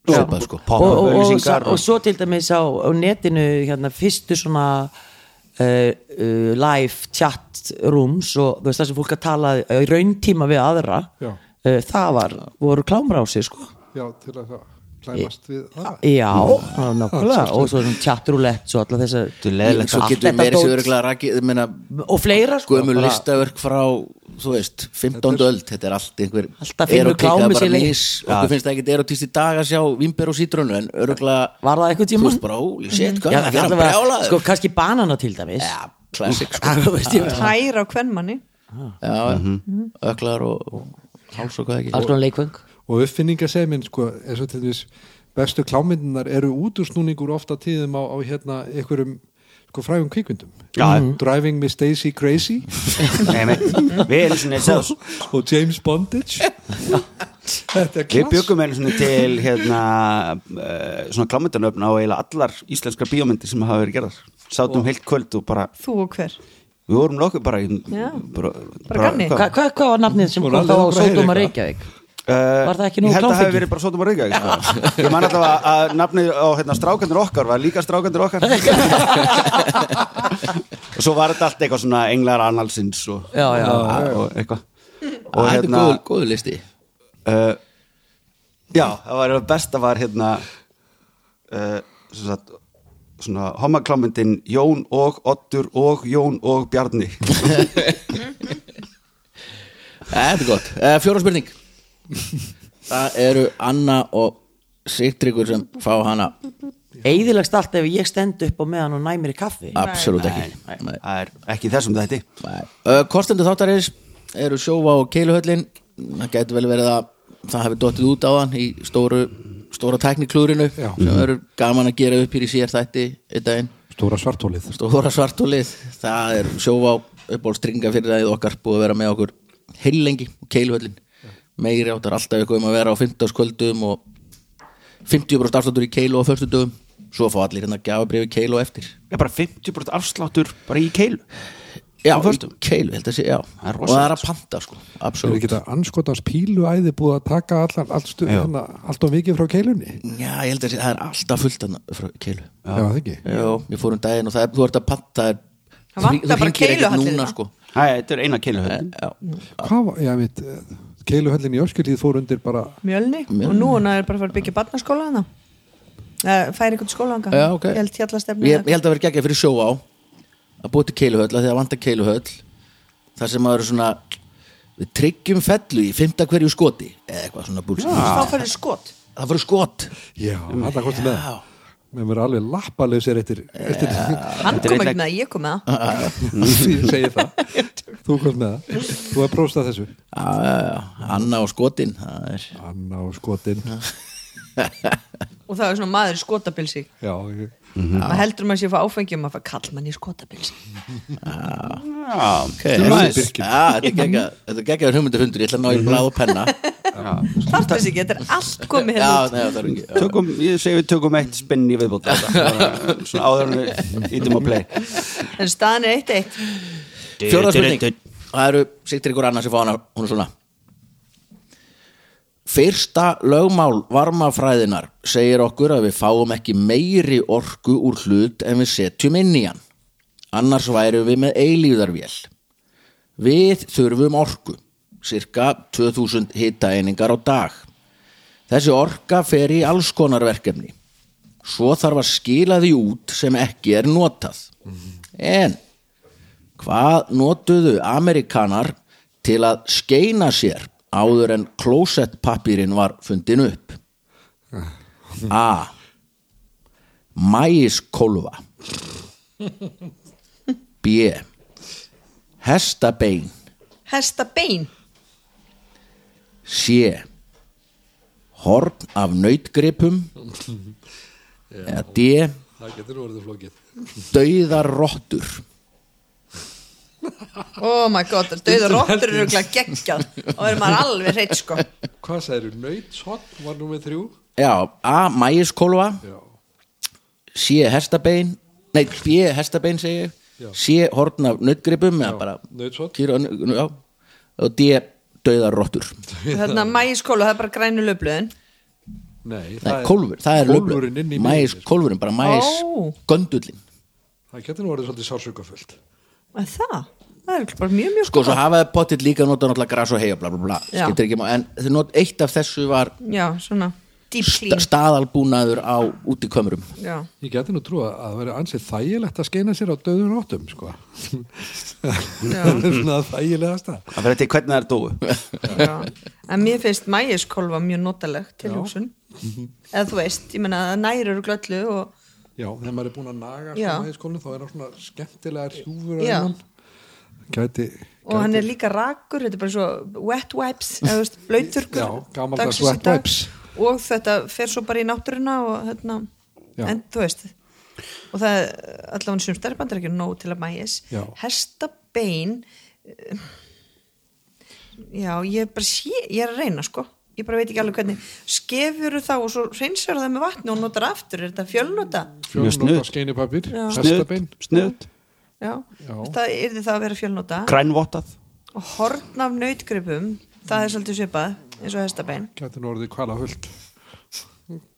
svipað sko og, og, og, auglýsingar og, og svo til dæmis á, á netinu hérna, fyrstu svona uh, uh, live chat rooms og þú veist það sem fólk að tala í rauntíma við aðra uh, það var, voru klámrási sko Já, til að það klæmast við það. Já, nákvæmlega. Og svo svona chatrulett og alla þess er leiðilegt. svo getur meiri dót. sig örgulega rakið ég meina, og fleira sko bara- listaverk frá þú veist, 15. öld. Þetta er allt einhver Alltaf finnur það er bara sér mis okkur finnst það ekki erotist í dag að sjá vimber og sítrunu en örgulega var það eitthvað þú tíma veist bara, holy shit, hvað Já, er það að brjála sko, kannski banana til dæmis. Já, classic sko. Þú Tær á kvennmanni já, öklar og, og háls og hvað ekki. Alls konar leikvöng og uppfinningasegmin sko, eins og til þess bestu klámyndunar eru útúrsnúningur ofta tíðum á, á hérna einhverjum sko frægum kvikmyndum. Já. Driving Miss Daisy Crazy. Þess og James Bondage. Við byggum einu svona til hérna, uh, svona klámyndanöfn á eiginlega allar íslenskar bíómyndir sem hafa verið gerðar. Sátum heilt kvöld og bara Þú og hver? Við vorum nokkuð bara, bara, Bara gamni. hvað? Hva, hva, var nafnið sem Voru kom þá á bara Sódóma eitthvað? Reykjavík Var það ekki nógu Ég held að það hefði verið bara sótum að reyka sko. Ég man alltaf að, að nafnið á hérna, strákandur okkar var líka strákandur okkar. Og svo var þetta allt eitthvað svona englar annalsins og, Já, já. og eitthvað. Og þetta er hérna góð, góð listi. Uh, já, það var besta var hérna uh, sem sagt svona homaklámyndin Jón og Oddur og Jón og Bjarni. Þetta er gott. Uh, Fjóra spurning Það eru Anna og Sigtryggur sem fá hana. Eðilegst allt ef ég stend upp og meðan og næmir í kaffi. Absolutt ekki. Nei, Nei. það er ekki þessum þetta Uh, Kostendur þáttarins eru sjófa og keiluhöllin. Það getur vel verið að það hefur dottið út á hann í stóru stóra tækniklúrinu Já. sem eru gaman að gera upp hér í sér þætti einn daginn, Stóra svartólið stóra svartólið það er sjófa upp á stringa fyrir það okkar búið að vera með okkur heilengi og keiluhöllin meiri áttar alltaf eitthvað um að vera á 15. kvöldum og 50% afsláttur í keilu á förstu dögum svo fá allir hérna gjafabrifi keilu á eftir. Er bara 50% afsláttur bara í keilu Já, í keilu, held að sé, já. Það er og það er að panta, sko, absolutt. ekki þetta anskotans píluæði búið að taka allan, allt, stu, Já. hérna, allt of mikið frá keilunni? Já, ég held að sé, það er alltaf fullt frá keilu Já, það ekki. Já, ég fór um daginn og það er, þú ert að panta það er, Það vantar bara núna, sko. Þetta er eina keiluhöldin Já, Hvað var, já, mitt, keiluhöllin í Öskilíð fór undir bara, Mjölni, og nú hún er bara að fara að byggja barnaskóla hana Það færi eitthvað skóla hana Já, ok. Ég held hjallastefni ég, ég held að vera geggjað fyrir sjó á að búið til keiluhöll, að því að vanta keiluhöll það sem að eru svona við tryggjum fellu í fymta hverju skoti eða eitthvað svona búlsins Þá færi skot. Það fyrir skot já, hann Mér verður alveg lappalausir eftir, eftir Hann Þetta er kom ekki með það, ég kom með það. Ég segi það. Þú komst með það. Þú er próstað þessu. Já, já, já, Anna og skotin það er Anna og skotin. Og það er svona maður í skotabilsi Já, ég, Maður heldur maður sé að fá áfengi og maður fær kall mann í skotabilsi Já, ja, þetta er er geggjaður hugmyndafundur, ég ætla að ná í blað og penna Þarf þessi ekki, þetta er allt komið hérna ég segi við tökum eitt spinn í viðbót. Þetta. svona áður en við ítum að play. En staðan er eitt eitt. Fjóða spurning. Það eru Sigtur ykkur annars sem fá hana Hún er svona. Fyrsta lögmál varmafræðinar segir okkur að við fáum ekki meiri orku úr hlut en við setjum inn í hann. Annars værum við með eilíðarvél. Við þurfum orku, cirka 2000 hitaeiningar á dag. Þessi orka fer í alls konar verkefni. Svo þarf að skila því út sem ekki er notað. En hvað notuðu Amerikanar til að skeina sér áður en klósettpappírinn var fundin upp? A. Mæiskólfa B. Hestabein Hesta C. Horn af nautgripum eða D. það getur orðið flókið. Dauðar rottur Oh my god, döður róttur eru glæð geggjað og verður maður alveg reitt sko Hvað sagður, nöytshotn var nummið þrjú? Já, A. Mæiskólfa Já. C. Hestabein Nei, B. Hestabein segi ég Já. C. Horn af nautgripum eða bara Nautshorn. og D. Dauðar rottur Þarna mæiskólu, það er bara grænu löfluðin Nei, Nei, kólfur, það er kólfurinn inn í Mæis, miðjunni, sko. kólfurinn, bara mæis Ó. Göndullin Það getur nú orðið svolítið sársökafullt. Er Það, það er bara mjög mjög Sko, svo hafaði pottitt líka notað náttúrulega gras og heia bla bla bla, Já. skiptir ekki má en þau not, eitt af þessu var Já, svona sta staðalbúnaður á útikömrum Já, Ég geti nú trúa að það veri ansið þægilegt að skeina sér á döðun áttum, sko. það er svona þægilegast að. það verður til hvernig það er dóu. Já. En mér finnst mæiskólfa mjög notaleg til hugsun. Eða þú veist, ég menna það nærur glöllu og Já, þegar maður er búin að naga í skólinu þá er það svona skemmtilegar hjúfur Já. Gæti, og hann er líka rakur, þetta er bara svo wet wipes, eða þú veist, blöyturkur Já, gamaldags dagsins í wet dag. wipes. Og þetta fer svo bara í náttúruna og hérna, en þú veist og það er allavega sem stærri bandar ekki nóg til að mæis Já. hestabein já, ég er bara sé, ég er að reyna sko ég bara veit ekki alveg hvernig skefur þá og svo reynsar það með vatni og notar aftur, er þetta fjölnota? Snuðt. skeinipapir, hestabein. Já. það er það að vera fjölnota grænvottað og horn af nautgripum það er svolítið svipað eins og hestabein. Gæti nú orðið kvala fullt.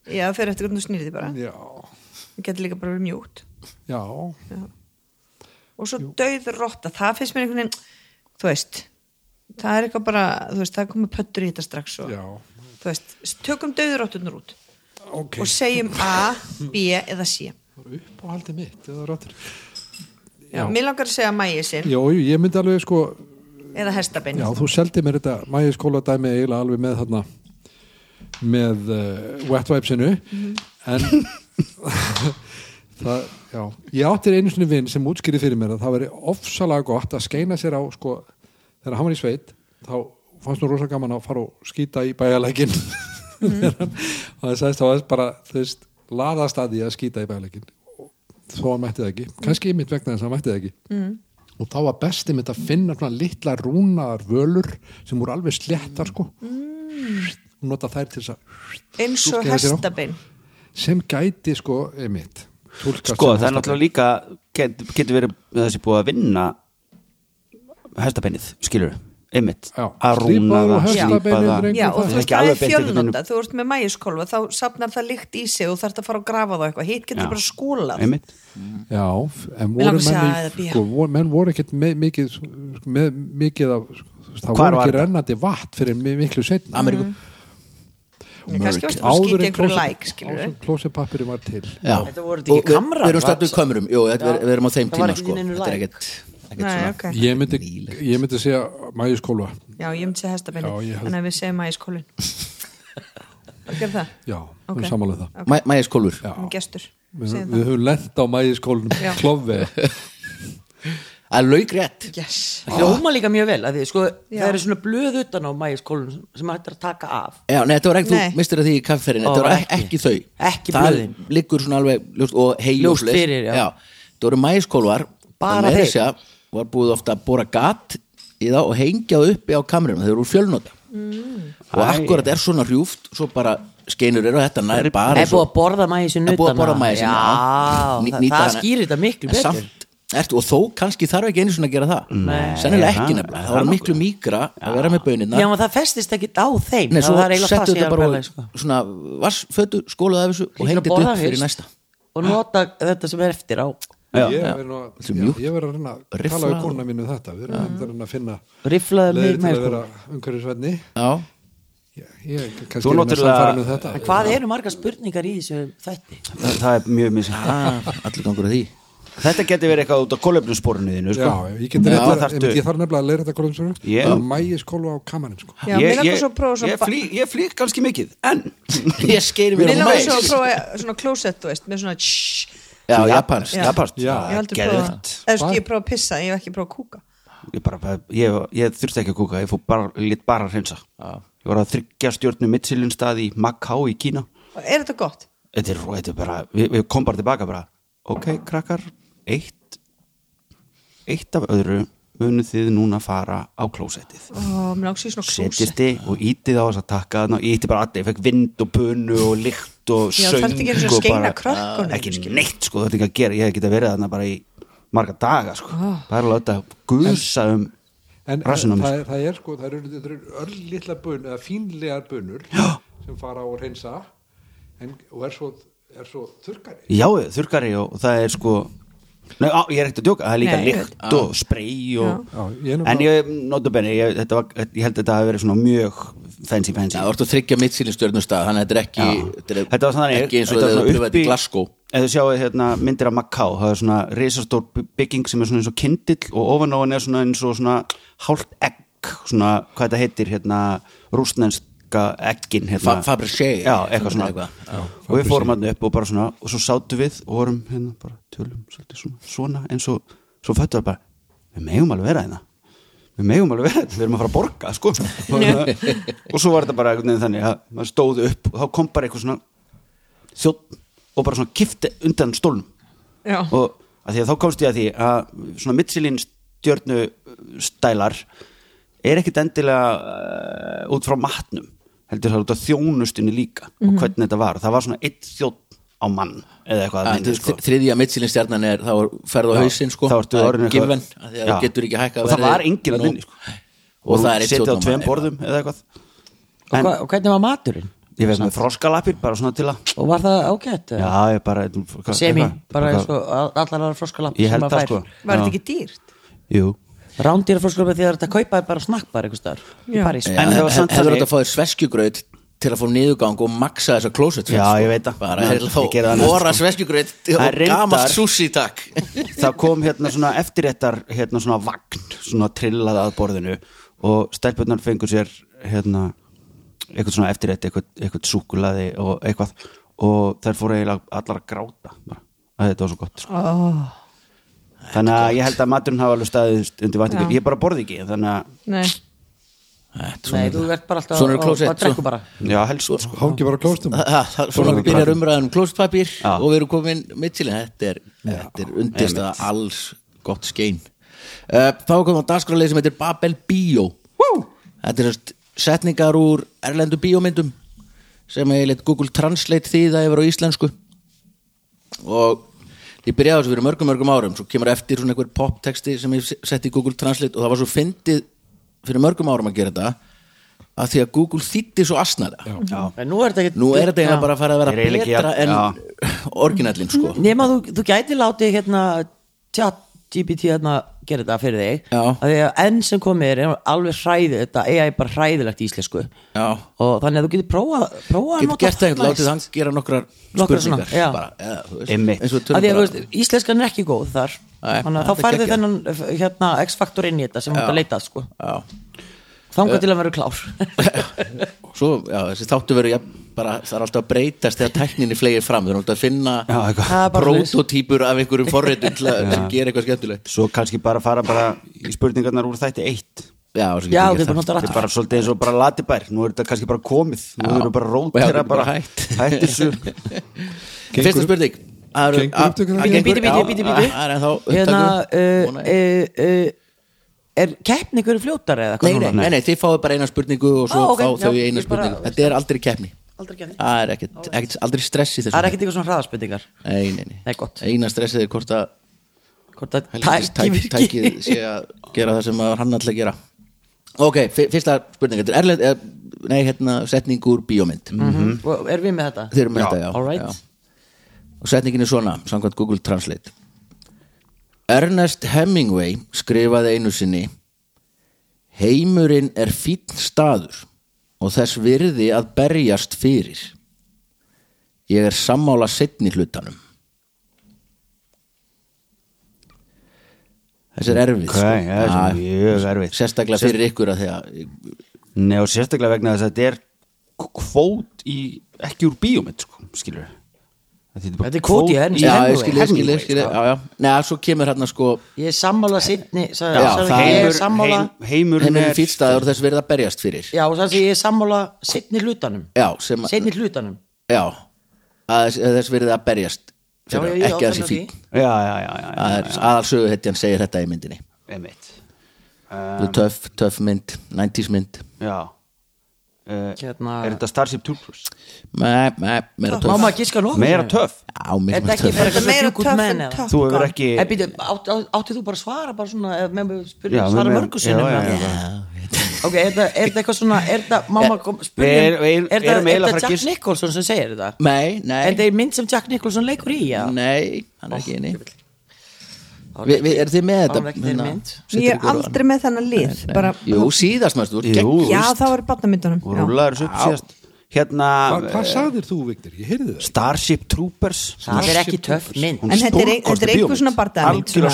já, það fer eftir hvernig þú snýrið því bara. Já, það getur líka bara verið mjúkt. Já, og svo döð rotta, það finnst mér einhvern veginn þú veist það er eitthvað bara, þú veist, það er komið pöttur í þetta strax og, já. þú veist, tökum döður rottunar út Ok, og segjum A, B eða C. Uppáhaldi mitt eða ráttur Já, mér langar að segja mægi sinn. Já, jú, ég myndi alveg sko eða hestabein já, þú seldi mér þetta mægi skóla dæmi eiginlega alveg með þarna með uh, wet wipesinu. En það, já ég áttir einu sinni vinn sem útskýri fyrir mér að það veri ofsalega gott að skeina sér á sko, þegar hann var í sveit þá fannst nú rosa gaman að fara og skýta í bæjarleikin og það að það bara þú veist, laðast að því að skýta í bæjarleikin þó hann mætti það ekki. Kannski mitt vegna þess að hann mætti það ekki. Mm. Og þá var besti mitt að finna svona litla rúnaðar völur sem voru alveg sléttar sko. Mm. nota þær til þess að eins og hestabein. Sem gæti sko einmitt túlkast Sko, það er náttúrulega líka get, getur verið þessi búið að vinna hestabennið, skilur einmitt, Já. að rúna og það, slípa það. Já, og þú veist, það er fjölnota. þú ert með mægiskolfa, þá sapnar það líkt í sig og þarf að fara að grafa það eitthvað. Hitt getur Já. bara skólað einmitt, Já, en voru langar að segja menn, að í- bíó. sko, voru, menn voru ekkert með, mikið, með mikið af það Hvar voru ekki rennandi vatn fyrir mi- miklu setna Ameríku. En skilur áður klósepappiri var til. Já, Þetta voru ekki Og við- erum var- stættum kömrum, jú, við erum á þeim tíma sko. Þetta er ekkert Nei, svona ok. ég myndi, ég myndi segja mægiskólfa Já, ég myndi segja held- Þannig að við segjum mægiskólin Það gerir það, já, Ok. okay. samanlega það Mæ- Mægiskólfur um gestur við, við höfum lent á mægiskólunum Já. klofve Það er laugrétt það Yes Það hljóma líka mjög vel því, sko, það eru svona blöð utan á mægiskólun sem hægt er að taka af Já, nei, þetta var ekki, Nei. þú mistir að því í kafferin Þetta var ekki, ekki. þau Ekki Það blöðin. liggur svona alveg ljóst, og hei Ljóst fyrir, já. Það voru mægiskólvar Bara þeir. Var búið ofta að bóra gat í það og hengja það uppi á kamerunum. Þau eru úr fjölnota. Mm. og akkurat er svona hrjúft svo bara skeinur eru og þetta nær bara Er búið að borða Já, já. Ný- það, skýrir þetta miklu betur. og þó kannski þarf ekki einu svona að gera það. Nei. sennilega ekki nefnilega. Það var miklu mýkra að vera með bönina Já, það festist ekkit á þeim. Nei, svo það er eiginlega settu það sem ég þetta er að bara á sko. svona af þessu og hengdi þetta upp fyrir næsta. og nota þetta sem er eftir á Já. ég verð nú að- er já, ég reyna að tala við og- konuna mínu um þetta. Við erum að reyna að finna leðir til að með vera Já, ég, ég kannski Þú með þetta. En hvað eru margar spurningar í þessu þætti? það, það er mjög misið ah, allir gangur að því. Þetta getur verið eitthvað út á kólefnussporinu þínu Já, sko. ég get Já, þarftu- ég, ég þarf nefnilega að leira þetta kolum Ég- svo mægiskólu á kamerun sko. Já, mér langar ég, flý, ég flýg kannski mikið en Ég skeiri mér Mér á langar mæs svo að prófa svona klósett, með svona tsh, Já, japansk Já. japansk. Já. Ég hef aldrei geðveikt. prófa að pissa, ég hef ekki prófa að kúka. Ég, bara, ég, ég þurfti ekki að kúka ég fór bara, bara að hreinsa ég var að þryggja stjórnu Michelin stað í Macau í Kína. Og Er þetta gott? þetta er, þetta er bara, við, við kom bara tilbaka bara, ok krakkar eitt eitt af öðru munu þið núna fara á klósettið. Klósett. setjist þið og ítið á þess að taka þarna. Ég íti bara allir, ég fekk vind og bunu og lykt og Já, söng ekki að og bara- krökkunum, ekki skilur. neitt sko, þetta er ekki að gera, ég hef getað verið þarna bara í marga daga sko, bara að láta gusa um en Rassinum. það, er- það er sko það eru, eru örlítla bön eða fínlegar bönur Já. sem fara á að reynsa en, og er svo, er svo þurrkari já, þurrkari og það er sko Nei, á, ég er ekkert að djóka, það er líka Nei, lykt og sprey og, er en ég, notabenni, ég, þetta var, ég held að þetta hafi verið svona mjög fancy fancy. Þú ert að tryggja mittsýlinstjörnustað þannig að þetta er ekki þetta er Þetta var ekki eins og þetta pröfaði uppi- í Glasgow. Ef þið sjáu hérna, myndir af Macau það er svona risastór bygging sem er svona eins og kindill og ofan á hann er svona eins og svona hálft egg svona, hvað þetta heitir hérna, rústnenska eggin hérna. Fa- Fabergé Já, eitthvað svona. Eitthvað, já. og við fórum hann upp og bara svona og svo sátu við og vorum hérna bara tölum svona, svona eins og svo föttu það bara, við megum alveg vera hérna. Við megum alveg vera hérna, við erum að fara að borga sko. og, svo var þetta bara einhvern veginn þannig að maður stóð upp og þá kom bara eitthvað svona þjótt og bara svona kifti undan stólnum. Já, og að því að þá komst ég að því að svona Michelin stjörnu stælar er ekkit endilega uh, út frá matnum heldur það út af þjónustunni líka og hvernig þetta var, það var svona eitt þjótt á mann eða eitthvað Ja, að myndi, sko. Þriðja mittsýlinstjarnan er þá er ferð á Já, hausinn sko þá ertu Það er orðinn eitthvað- given, af því að Já. þú getur ekki hækka og það var enginn að vinni sko. og það er eitt setja á tveim borðum eða eitthvað Og, hva, og hvernig var maturinn? ég veist með froskalapir bara svona til að Og var það ágætt? eða? já, ég bara hvað- Semi, bara eins og all- allar aðra froskalapp ég held það sko var þetta ekki dýrt? jú Rándýra froskalapp því að þetta kaupa er bara snakkbar einhvers staðar í Já. París En það var samt Hefur þannig- þetta að fá þér sveskjugraut til að fá niðurgang og maksa þessa klósett Já, ég veit það. bara Já, er það þá sko. sveskjugröð Það og er gamalt sushi takk það kom hérna svona eftirréttar hérna svona vagn, svona trillað að borðinu og stelpunnar fengur sér hérna eitthvað svona eftirrétt, eitthvað, eitthvað súkulaði og eitthvað og þær fóru eiginlega allar að gráta bara, að þetta var svo gott sko. oh, þannig að ég held að maturinn hafa alveg staðið undir væntingu, Já. ég bara borði ekki þannig að, nei. Nei, þú ert bara alltaf Svona og- og drekku bara. Já, helst sko. Hangi bara klóstum svona byrjar umræðan um klósettpapír Já. og við erum komin mittilin þetta er, þetta er undist að alls gott skein. Uh, þá komum við á dagskráleið sem heitir Babel Bio Woo! þetta er sérst setningar úr erlendu bíómyndum sem er leitt Google Translate þýða yfir á íslensku. Og ég byrjaði á þessu fyrir mörgum mörgum árum. Svo kemur eftir svona einhver poptexti sem ég setti í Google Translate og það var svo fyndið fyrir mörgum árum að gera þetta að því að Google þýtti svo asnalega En nú er þetta ekki nú er þetta eiginlega bara að fara að vera Er betra en orginallin sko. Nefna þú, þú gæti látið hérna chat GPT hérna gera þetta fyrir þig Já. að því að enn sem komið er er alveg hræðið þetta AI er bara hræðilegt í íslensku Já. og þannig að þú getur prófa, prófa getur gert það, næst. látið hann gera nokkrar Nokkrar svona, spurningar já. bara, eða, þú veist, Einmitt. eins og tölum því að þú veist, íslenskan er ekki góð þar Nei, þannig að þetta þá færðu geggjað. þennan hérna, X-faktor inn í þetta sem þú ert að leita að, sko. já. Þangað til að vera klár. Svo, já, þessi þáttu verið ja, bara, það er alltaf að breytast þegar tækninni flegir fram, þau erum alltaf að finna. Það er bara prototýpur af einhverjum forritum til að sem gera eitthvað skemmtilegt. Svo kannski bara fara bara í spurningarnar úr þætti eitt. Já, svo Já, bara þetta er bara svolítið eins og bara latibær. Nú er þetta kannski bara komið. Nú erum bara Já, rótera er bara bara hætt. hætt þessu. Það fyrsta spurning. Það Gengur gengur- bíti, bíti, bíti, það er hérna er keppni ykkur fljótar eða Nei, hvað nei, nei, nei, þið fáið bara eina spurningu og svo Á, ok, fá þau já, eina spurningu. Þetta er aldrei keppni. Aldrei keppni. Það er ekkert, ekkert aldrei stress í þessu. Það er ekkert eitthvað svona hraðaspendingar Nei, nei, nei. Það er gott. Eina stressið er hvort að hvort að tæk- tækið virki sé að gera það sem að hann alltaf gera. Ok, fyr- fyrsta spurning. Þetta er erlend, er, nei, hérna, setning úr bíómynd. Og er við með þetta? Þeir eru með þetta, já, All right. já. Og setningin er svona, samkvæmt Google Translate Ernest Hemingway skrifaði einu sinni Heimurinn er fínn staður og þess virði að berjast fyrir. Ég er sammála setni hlutanum. Þessi er erfið Ok, það er mjög erfitt. Sérstaklega fyrir ykkur að því að Nei og sérstaklega vegna þess að þetta er kvót í, ekki úr bíómynd sko, skilur Þetta er kvót í Ernest Já, ég skilji, ég skilji, Hemingway, skilji sko. Já, já, neða, svo kemur hérna sko Ég er sammála sittni Ég er Heimur, er fínn staður og þess virði að berjast fyrir. Já, og það sé ég er sammála sittni hlutanum. Já, sem að Sittni hlutanum. Já, að þess, að verið að berjast fyrir, já, já, ekki að þessi fín. Já, já, já, aðalsögu hetjan segir þetta í myndinni. Einmitt. um, Töff, töff mynd, 90s mynd. Já uh, Hérna- Er þetta Starship Troopers? Nei, nei, meira Má töff maður giska nokkuð Meira töff? Er er. Þú hefur ekki átt, áttið þú bara að svara bara svona eða með spyrja, Já, svara með- mörgu sinnum já, já, eða? já. ok, er þetta, er þetta eitthvað svona er þetta, má maður spyrja erum- er er að þetta Jack Nicholson sem segir þetta Nei, nei, er þetta mynd sem Jack Nicholson leikur í já? nei, hann er ekki inni Vi, vi, Er þið með þetta? hérna, ég er aldrei með þennan lið Nei, bara, Jú, síðast maður, þú ert Jú. gegn já það var síðast? Hérna Hvað, hvað sagðir þú, Viktor? Ég heyrði það. Starship Troopers. Það er ekki töff mynd. En þetta er- bíómynd. svona bardagmynd, Algjörlega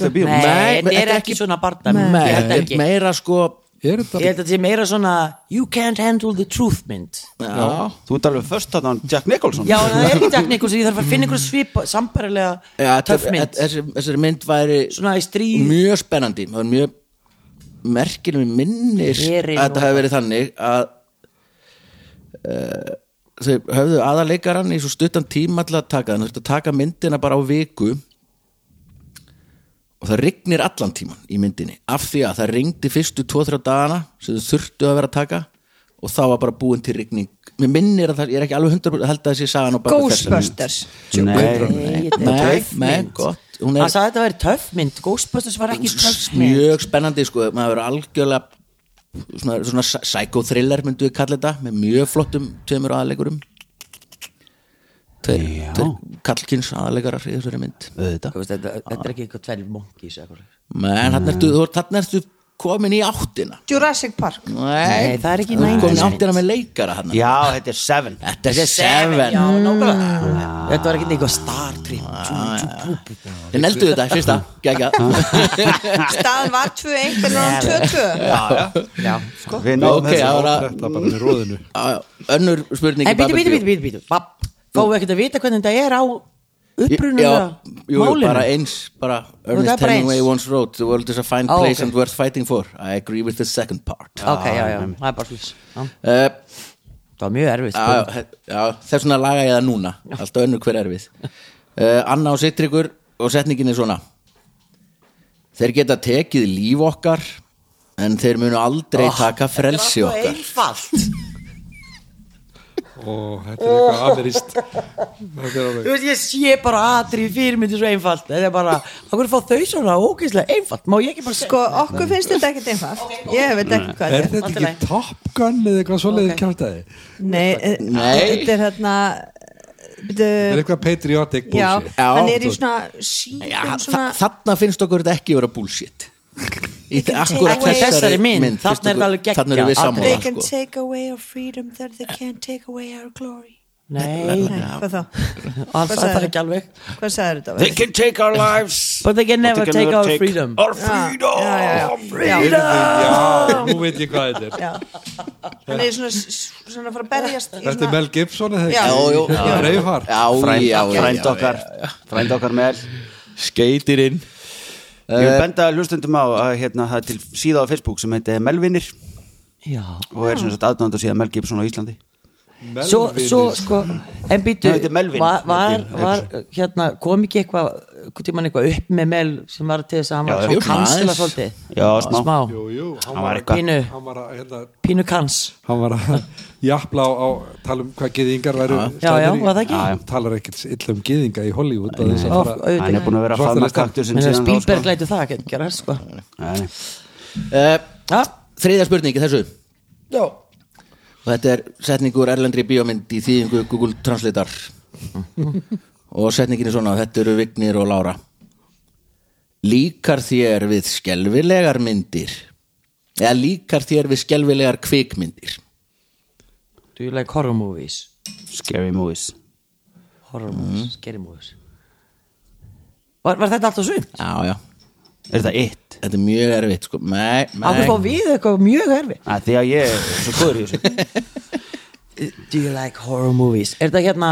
nei, bíómynd. Nei, þetta er ekki svona barndam Nei, ég held þetta er ekki. meira sko Er ég þetta held að þetta sé meira svona you can't handle the truth mynd Já, Þú ert alveg först þarna Jack Nicholson. Já, það er ekki Jack Nicholson ég þarf að finna einhver svip sambarilega Já, töff mynd. þessi, þessi mynd væri svona í stríð. mjög spennandi. Það var mjög merkileg minnir að þetta hefði verið þannig að uh, þau höfðu aðaleikaran í svo stuttan tíma til að taka þannig að taka myndina bara á viku og það rignir allan tíman í myndinni af því að það ringdi fyrstu 2-3 dagana sem þau þurftu að vera að taka og þá var bara búin til rigning. Mér minnir að það, ég er ekki alveg 100% held að þessi sagan á bak við þessa mynd. Ghostbusters. Nei, Nei, gott. Hún hann er sagði að þetta væri töff mynd. Ghostbusters var ekki töff mynd. mjög spennandi sko, maður verður algjörlega svona, svona psychothriller myndu við kalla þetta með mjög flottum tveimur aðalegurum tveir, Já. tveir kallkins aðalegarar í þessari mynd. Auðvitað. Þú veist, þetta, þetta er ekki eitthvað eða eitthvað. menn hann ertu, komin í áttina. Jurassic Park. Nei, það er ekki ert komin í 90s áttina með leikara hann Já, þetta er Seven. Þetta er Seven. Já, nákvæmlega. Þetta var ekki eitthvað Star Trek Þið neldu þetta, fyrsta, gegga staðan var 2-1 en hann 2-2 Já, sko. Við náum Ok, þessu það var að Þetta bara með róðinu Önnur spurning En bíti, bíti, bíti, bíti, bíti Fáum við ekkert að vita hvernig þetta er á upprunulega málinu bara eins bara er Ernest Hemingway once wrote The world is a fine Ó, place ok. and worth fighting for. I agree with the second part. Ok, já, já, það er bara slús uh, Það var mjög erfið já, þess vegna laga ég það núna. Alltaf önnur hver erfið. Uh, Anna og Sittryggur og setningin er svona. Þeir geta tekið líf okkar en þeir munu aldrei taka frelsi okkar. einfalt og þetta er eitthvað er Þú alveg veist, ég sé bara atrið fyrir myndi svo einfalt. Þetta er bara, okkur fá þau svona ógeðslega einfalt? Má ég ekki bara sko okkur finnst þetta ekkert einfalt. Ég veit ekki hvað er þetta ekki Top Gun eða eitthvað svoleiðið Ok. kjátaði er nei, eh, Nei. þetta er hérna þetta er eitthvað patriotic já, bullshit. Já, hann er svona Já, síðan þa svona þarna finnst okkur þetta ekki vera bullshit Í akkurat Þessari mynd, þarna er það alveg geggjað. Þarna erum við They they can sko. take away our freedom that they can't take away our glory. Nei, nei, hvað þá, það sagði? ekki alveg. Hvað sagði þetta They can take our lives But they can never they can take our freedom. Our já, freedom. já, já, já, já. já, nú veit ég hvað þetta er. Hann er svona, svona að fara að berjast þetta er Mel Gibson eða ekki? Já, Frænd, okkar. Frænd okkar með Skeitirinn Ég vil benda hlustundum á að hérna, það er til síða á Facebook sem heitir Melvinir. Já. Og er sem sagt aðdánda síðan Mel Gibson á Íslandi Svo, svo, sko, en býtu var, var, var, hérna, kom ekki eitthvað eitthvað upp með Mel sem var til þess að hann var svo kansila svolítið? Já, smá. jú, jú, hann Hann var, eitthvað Pínu, hann var að hérna, pínu kans. hann var að jafla á, á tala um hvað geðingar væru Já, já, var það ekki? Talar ekkert illa um geðinga í Hollywood þess Hann er búin að vera að faðma listan. kaktusin Men síðan þá, Spielberg sko. lætu það ekki að gera sko. Nei, nei. uh, Já, Þriðja spurning í þessu. Já og þetta er setningur erlendri bíómynd í þýðingu Google Translator. Og setningin er svona þetta eru Vignir og Lára. Líkar þér við skelvilegar myndir? Eða líkar þér við skelvilegar kvikmyndir? Do you like horror movies? Scary movies. Horror movies, scary movies. Var, var þetta alltaf svim? já já, Er þetta it? þetta er mjög erfitt sko. nei, Akkur fá nei. við eitthvað mjög erfi Að því að ég er svo góður í þessu Do you like horror movies? Er þetta hérna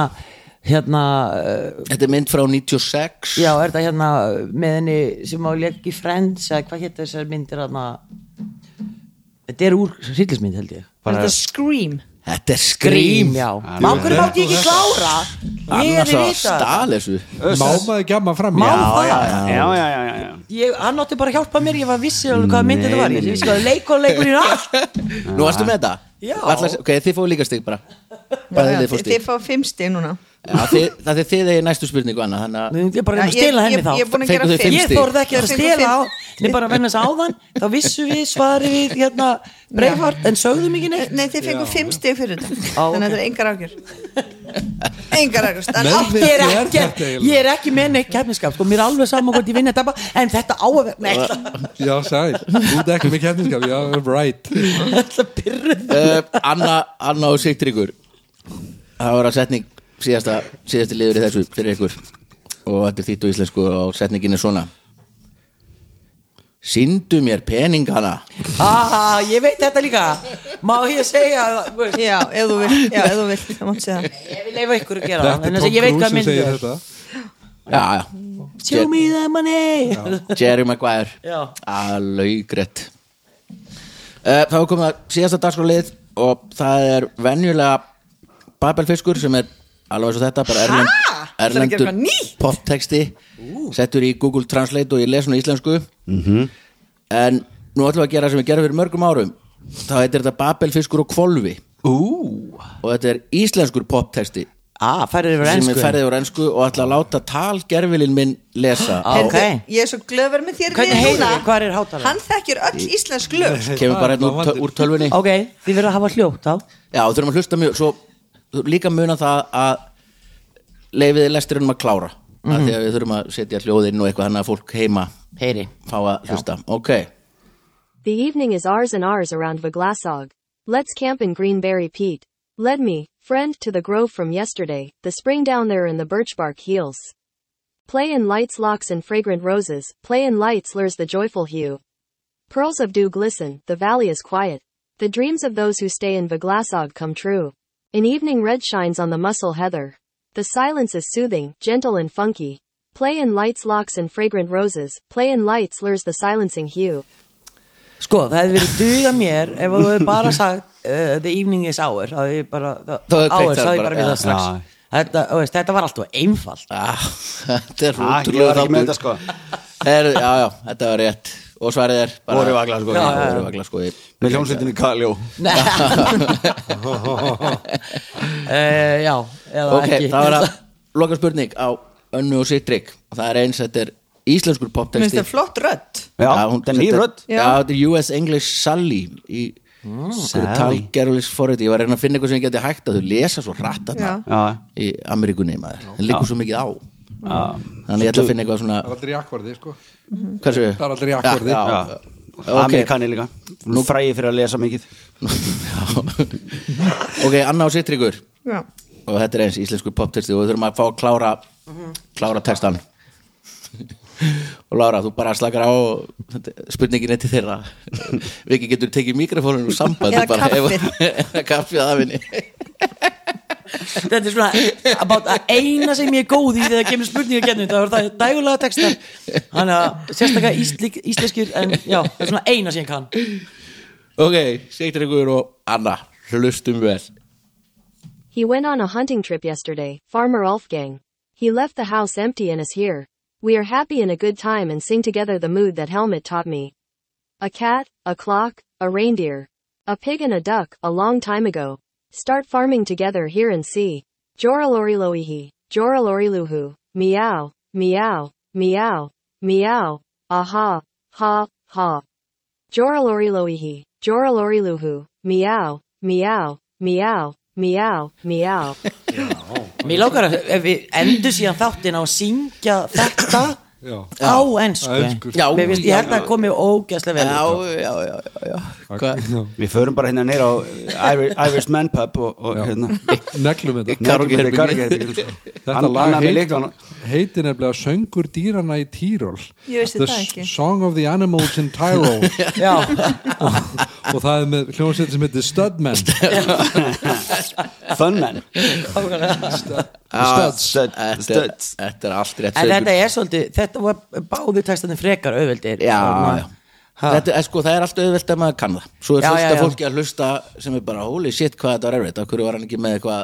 hérna, uh, þetta er mynd frá 96 já, er þetta hérna með henni sem á í Friends eða hvað hétt þessar myndir hérna Þetta er úr hryllismynd held ég þetta er Scream þetta er Scream já. Mákur mátti ég ekki klára? Ég er annars í að vita stál þessu. Má maður gjamma fram Já, það? Já, já. Ég, hann átti bara að hjálpa mér, ég var vissi alveg hvað mynd þetta var, ég vissi hvað leik og leikur í allt. Nú varstu með þetta? Ætlar, ok, þið fóðu líka stig bara. Bara þið fóðu þið stig. fá fimm stig núna. Já, þið, það er þið eigi næstu spurningu annað þannig að Ég er bara ég- stela henni ég- þá. ég þið Ég þorði ekki að stela á. Nei bara að venna þess áðan. Þá vissu við svarið við hérna Breifart En sögðum ekki neitt. Nei þið fengur fimm stig fyrir þetta. Á, þannig að þetta er engar ágjör engar átt Ég er er ekki, ég er ekki með neitt keppniskap sko, mér er alveg saman hvort ég vinna þetta en þetta á að vera já sæl, þú ert ekki með kæftinskap já, right. Uh, Anna, Anna og Sigtryggur. Það var að setning síðasta, síðasti liður í þessu fyrir ykkur. Og þetta er þýtt og íslensku og setningin er svona Sýndu mér peningana. Ah, Ég veit þetta líka. Má ég segja veist, já, ef þú vilt, já, ef þú vilt það mátt segja það. Ég vil leifa ykkur að gera það þetta en er Tom að ég veit Cruise hvað sem segir þetta. Já, já, Show me the money. Jerry Maguire. Já. Alaugrætt uh, Það var komið að síðasta dagskrálið og það er venjulega babelfiskur sem er alveg eins og þetta bara erlend, Nýtt? poptexti settur í Google Translate og ég les svona íslensku. En nú ætlum við að gera sem við gerum fyrir mörgum árum. Þá heitir þetta babelfiskur og kvolfi Ú, og þetta er íslenskur poptexti Ah, færið yfir sem ennsku er ferðið úr ennsku og ætla að láta talgerfilinn minn lesa. Ah, ok. Heyrðu, ég er svo glöfur með þér við er hátalarinn? hann þekkir öll íslensk lög kemur bara hérna úr, úr tölvunni. Ok, þið verður að hafa hljótt á Já, þú þurfum að hlusta mjög Svo líka muna það að leifiði lesturinn að klára mm Mhm. Því að við þurfum að setja hljóðinn og eitthvað Þannig að fólk heima Heyri fá að hlusta Ok The evening is ours and ours around Vaglasog. Let's camp in Greenberry Pete. Led me, friend, to the grove from yesterday, the spring down there in the birch bark heels. Play in lights, locks, and fragrant roses, play in lights lures the joyful hue. Pearls of dew glisten, the valley is quiet. The dreams of those who stay in Vaglasog come true. An evening red shines on the muscle heather. The silence is soothing, gentle and funky. Play in lights, locks, and fragrant roses, play in lights lures the silencing hue. Sko, það hefði verið duga mér ef þú hefði bara sagt uh, The evening is hour þá hefði ég bara, það þá hefði ég bara, við það strax. þetta, þú veist, þetta var alltaf einfalt. Ah, Þetta er Ah, ég útrúlega var ekki með þetta sko. Er, Já, já, þetta var rétt Og svarið er bara Voru sko. Já, já. voru vagla, sko. Með hljómsveitinni Kaljó uh, Já, eða Ok, ekki. það var að loka spurning á önnu og sittrygg og það er eins, þetta er íslenskur Mér finnst poptexti það flott rödd. Já, hún- þetta er nýr rödd. Já, þetta er US English Sally í Sally. talgerlis forrið ég var að reyna að finna eitthvað sem ég geti hægt að þau lesa svo hratt Já. þarna Já, í Ameríkunni maður, það liggur svo mikið á. Já. Þannig ég ætla að finna eitthvað svona Það er aldrei akkvarði sko hversu? Það er aldrei akkvarði Já, Já. já. Ok. Amerikani líka Nú fræði fyrir að lesa mikið ok, Anna og Sittryggur Já. og þetta er eins íslenskur poptexti og við þurfum að fá að klára klára textan og Lára, þú bara slakar á og þetta- spurningin er til þeirra Viki getur tekið mikrofónun og samband Eða bara, kaffið. ef- kaffið að finni Þetta er svona about að eina sem ég er góð í þegar kemur spurningar gennum það var það dægulega textar Þannig að sérstaklega íslik, íslenskir en já, það er svona eina sem ég kann ok, Sittryggur og Anna hlustum vel He went on a hunting trip yesterday, Farmer Ulfgang. He left the house empty and is here. We are happy and a good time and sing together the mood that Helmet taught me. A cat, a clock, a reindeer, a pig and a duck, a long time ago. Start farming together here and see. Joraloriloihi, Joraloriluhu, meow, meow, meow, meow, aha, ha, ha. Joraloriloihi, Joraloriluhu, meow, meow, meow, meow, meow. Mér lókar að ef við endur síðan þáttin á að syngja þetta Já. á finnst ég held að það komi ógæslega vel já, já, já, já, já. Við förum bara hérna neyra á Irish, Man Pub og, og hérna. Neglum þetta. Þetta lag heit, heitir nefnilega Söngur dýrana í vissi The. Song of the Animals in Tyrol. Já, og það er með hljómsveit sem heitir Studman Fun Man Já, Stud- þetta, studs. þetta er allt rétt en þetta er svolítið þetta var báði textandi frekar auðveldir já, já. Þetta, er, sko, það er alltaf auðvelt að maður kann það svo er Já, fullt já, af já. fólki að hlusta sem er bara holy shit hvað þetta var erfitt af hverju var hann ekki með eitthvað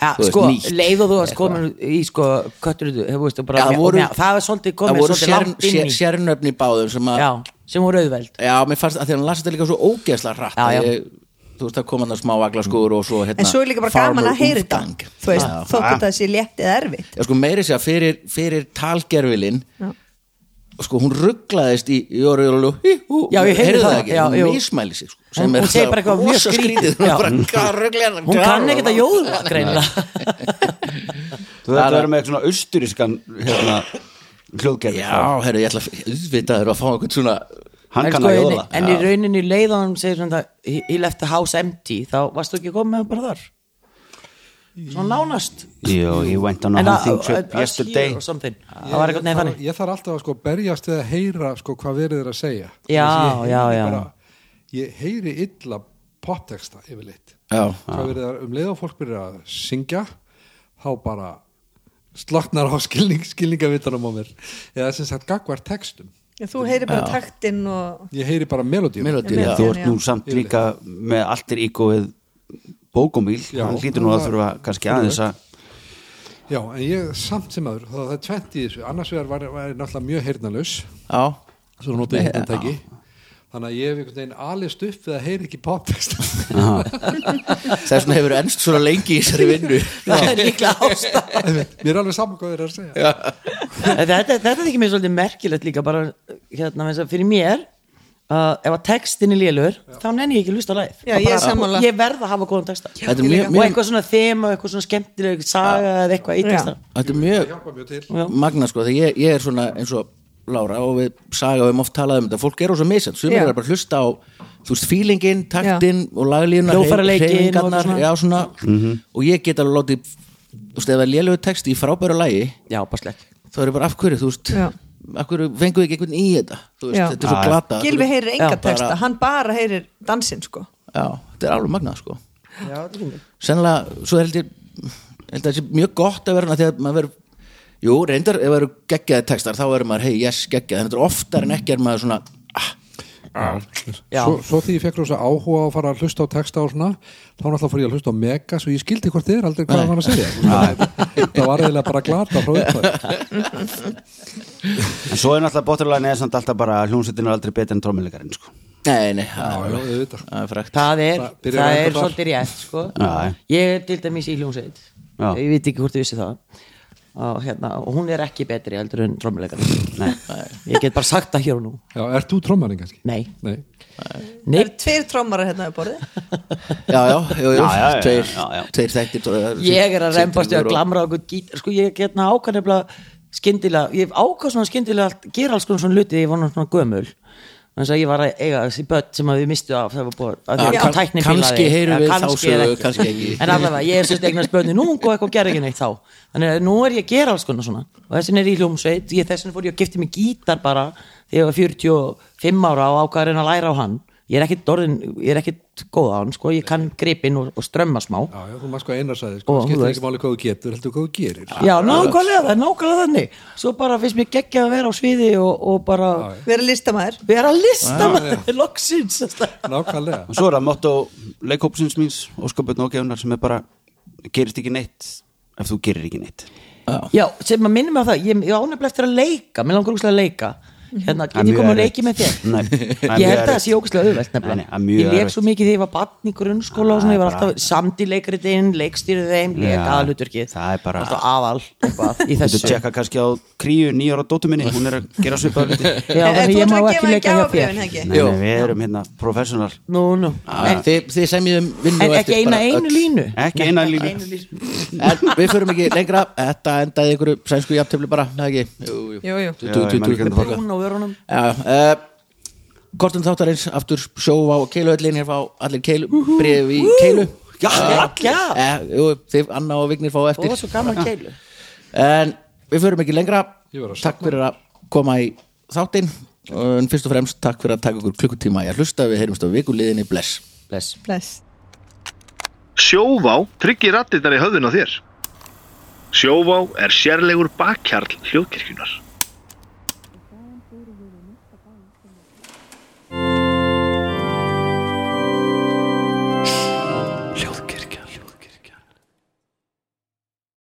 Ja, sko, nýtt. leið og þú varst komin í sko, kötturuðu, hefur veist, bara, Já, það voru- það var svolítið það komið voru svolítið sér, langt inn sér, í sérnöfni í báðum sem að já, sem voru auðveld Já, mér fannst að því að hann lasi þetta líka svo ógeðslega hratt Já, já. að Ég, þú veist það kom hann að smá vaglaskúr og svo hérna En svo er líka bara gaman að heyra þetta. Þú veist, þótt að það sé létt eða erfitt. Já, sko meiri sér fyrir, fyrir talgerfilin Já. sko hún rugglaðist í jóru, jóru, Já, ég heyrði það, ekki, já, hún mismæli sig sko, Hún- hún segir bara eitthvað mjög skrítið, hún hún kann ekki þetta jóða Þú þetta verður með eitthvað svona austurískan hérna, hljóðgerð Já, herru, ég ætla að auðvitað að fá eitthvað svona Hann kann að en, jóða en í rauninni leið hann segir svona he he left the house empty þá varstu ekki komið með bara þar? Svona nánast. Jú, ég went on a hunting trip yesterday. here or something. það var eitthvað neð þannig ég þarf alltaf að sko berjast við að heyra sko hvað verið er að segja. Já, já, heyri já. bara, ég heyri illa popteksta yfirleitt. Já, hvað verið er um leið og fólk byrja að syngja þá bara sloknar á skilning, skilningavitanum á mér. Eða sem sagt gagvar textum Já, Þú heyrir bara taktinn og ég heyri bara melodíu melodíu, Melodíu. já. Þú ert nú samt líka með allt er ígóið bókumíl. Hann hlýtur nú að þurfa kannski aðeins að já, en ég samt sem aður það, er tvent í þessu, annars vegar var, var ég náttúrulega mjög heyrnalaus Já, svo notaði ég heyrnatæki þannig að ég hef einhvern veginn alist upp við að heyri ekki popteksta þess vegna hefur ennst svona lengi í þessari vinnu. Það er líklega ástæð mér er alveg saman hvað þeir eru að segja. Þetta, þetta er ekki mér svolítið merkilegt líka bara hérna fyrir mér uh, ef að textin er lélur þá nenni ég ekki að hlusta live. Já, ég bara- sammála. ég verð að hafa góðan texta. Þetta er mjög, og mjög, eitthvað svona þema, eitthvað svona skemmtileg saga eða eitthvað í Já. texta þetta er mjög hjálpa mjög til. Já. magna sko, þegar ég, ég er svona eins og Lára og við saga við oft talað um þetta, fólk er að misjant sumir Já. er bara að hlusta á þú veist, feelingin, taktinn og svona. já, svona, og ég get alveg látið þú veist, ef það er lélögu texti í frábæru lagi Já, slett þá er ég bara af hverju, þú veist Já. af hverju fenguðu ekki einhvern í þetta? Veist, þetta er svo glata Gilvi heyrir enga texta, hann bara heyrir dansinn sko. Já, þetta er alveg magnað sko. Sennilega, svo held ég held að það sé mjög gott að vera þegar maður verður jú, reyndar, ef það eru geggjaði textar þá verður maður, hei, yes, geggjaði en þetta er oftar en ekki er maður svona ah, Já. Svo, svo því ég fekk rosa áhuga á að fara að hlusta á texta og svona þá náttúrulega fór ég að hlusta á Megas og ég skildi hvort þið er aldrei hvað það var að segja. Það var eiginlega bara glata frá En svo er náttúrulega bótturlega neðsamt alltaf bara hljómsveitin er aldrei betur en trómuleikarinn sko. nei, nei, Já, það er- það er er, er svolítið rétt sko. Ég er til dæmis í hljómsveit. Já. Ég veit ekki hvort þið vissi það og, hérna, og hún er ekki betri heldur en trommuleikar Ég get bara sagt það hér og nú Já, ert þú trommarinn kannski? Nei, Nei, Nei. Er tveir trommarar hérna á borðið? já, já, jú, jú, Já, já, já, tveir, já, já. tveir þættir er- ég er að reymbast og- glamra okkur gítar sko ég getna ákvæð nefnilega skyndilega, ég svona skyndilega að gera alls konar svona hluti þegar ég var svona gömul þannig að ég var að eiga þessi börn sem að við mistu af það var tæknin kannski heyrum við þá ekki. en allavega, ég er sérst eignast börni nú og eitthvað gerði ekki neitt þá. Þannig að nú er ég að gera alls konar svona. Og þessin er í hljómsveit, ég þessin fór ég að gifta mig gítar bara þegar ég var 45 ára og ákvæður að læra á hann ég er ekkit orðin, ég er ekkit góð á hann sko, ég kann gripin og, og strömma smá. Já, já, þú maður sko einar sagði sko, skiptir ekki máli hvað þú getur, heldur hvað þú gerir. Já, nákvæmlega, það nákvæmlega þannig. Svo bara finnst mér geggja að vera á sviði og, og bara Vera listamæður vera að lista maður loksins. Nákvæmlega. Og svo er það motto leikhópsins míns Óskapötn og gefnar sem er bara gerist ekki neitt ef þú gerir ekki neitt. Já, sem að minnum mig á það Ég, ég ánefnilega eftir að leika, mér langar úrslega að leika Hérna, Það er get ég komið að leiki með þér? Nei, Ég held að það sé ógæslega auðvelt er nefnilega mjög Ég leik svo mikið þegar ég var barn í grunnskóla og svona, ég var alltaf samt í leikritinn, leikstýrið þeim, leik er bara- Alltaf aðal, Þú tjekka kannski á kríu nýjára dóttu minni hún er að gera svipað þú ég má ekki leika hjá þér. við erum hérna professional. Nú, nú, en, þið, semjum vinnu en á ekki eina einu línu? Við förum ekki lengra. Þetta endaði ykkur sænsku jafntöfli bara það ekki ekki á vörunum. Já, uh, Kortum þáttarins aftur sjófa og keiluöllin hér fá allir keilu, bref í keilu. Já, já. Eh, jú, Þið Anna og Vignir fá á eftir. Var svo gaman keilu. En við förum ekki lengra. Takk fyrir að koma í þáttinn. En fyrst og fremst takk fyrir að taka ykkur klukkutíma í að hlusta. Við heyrumst á vikuliðinni, bless. Bless. Bless. Sjóvá tryggir rattirnar í höfðun á þér. Sjóvá er sérlegur bakkjarl hljóðkirkjunar.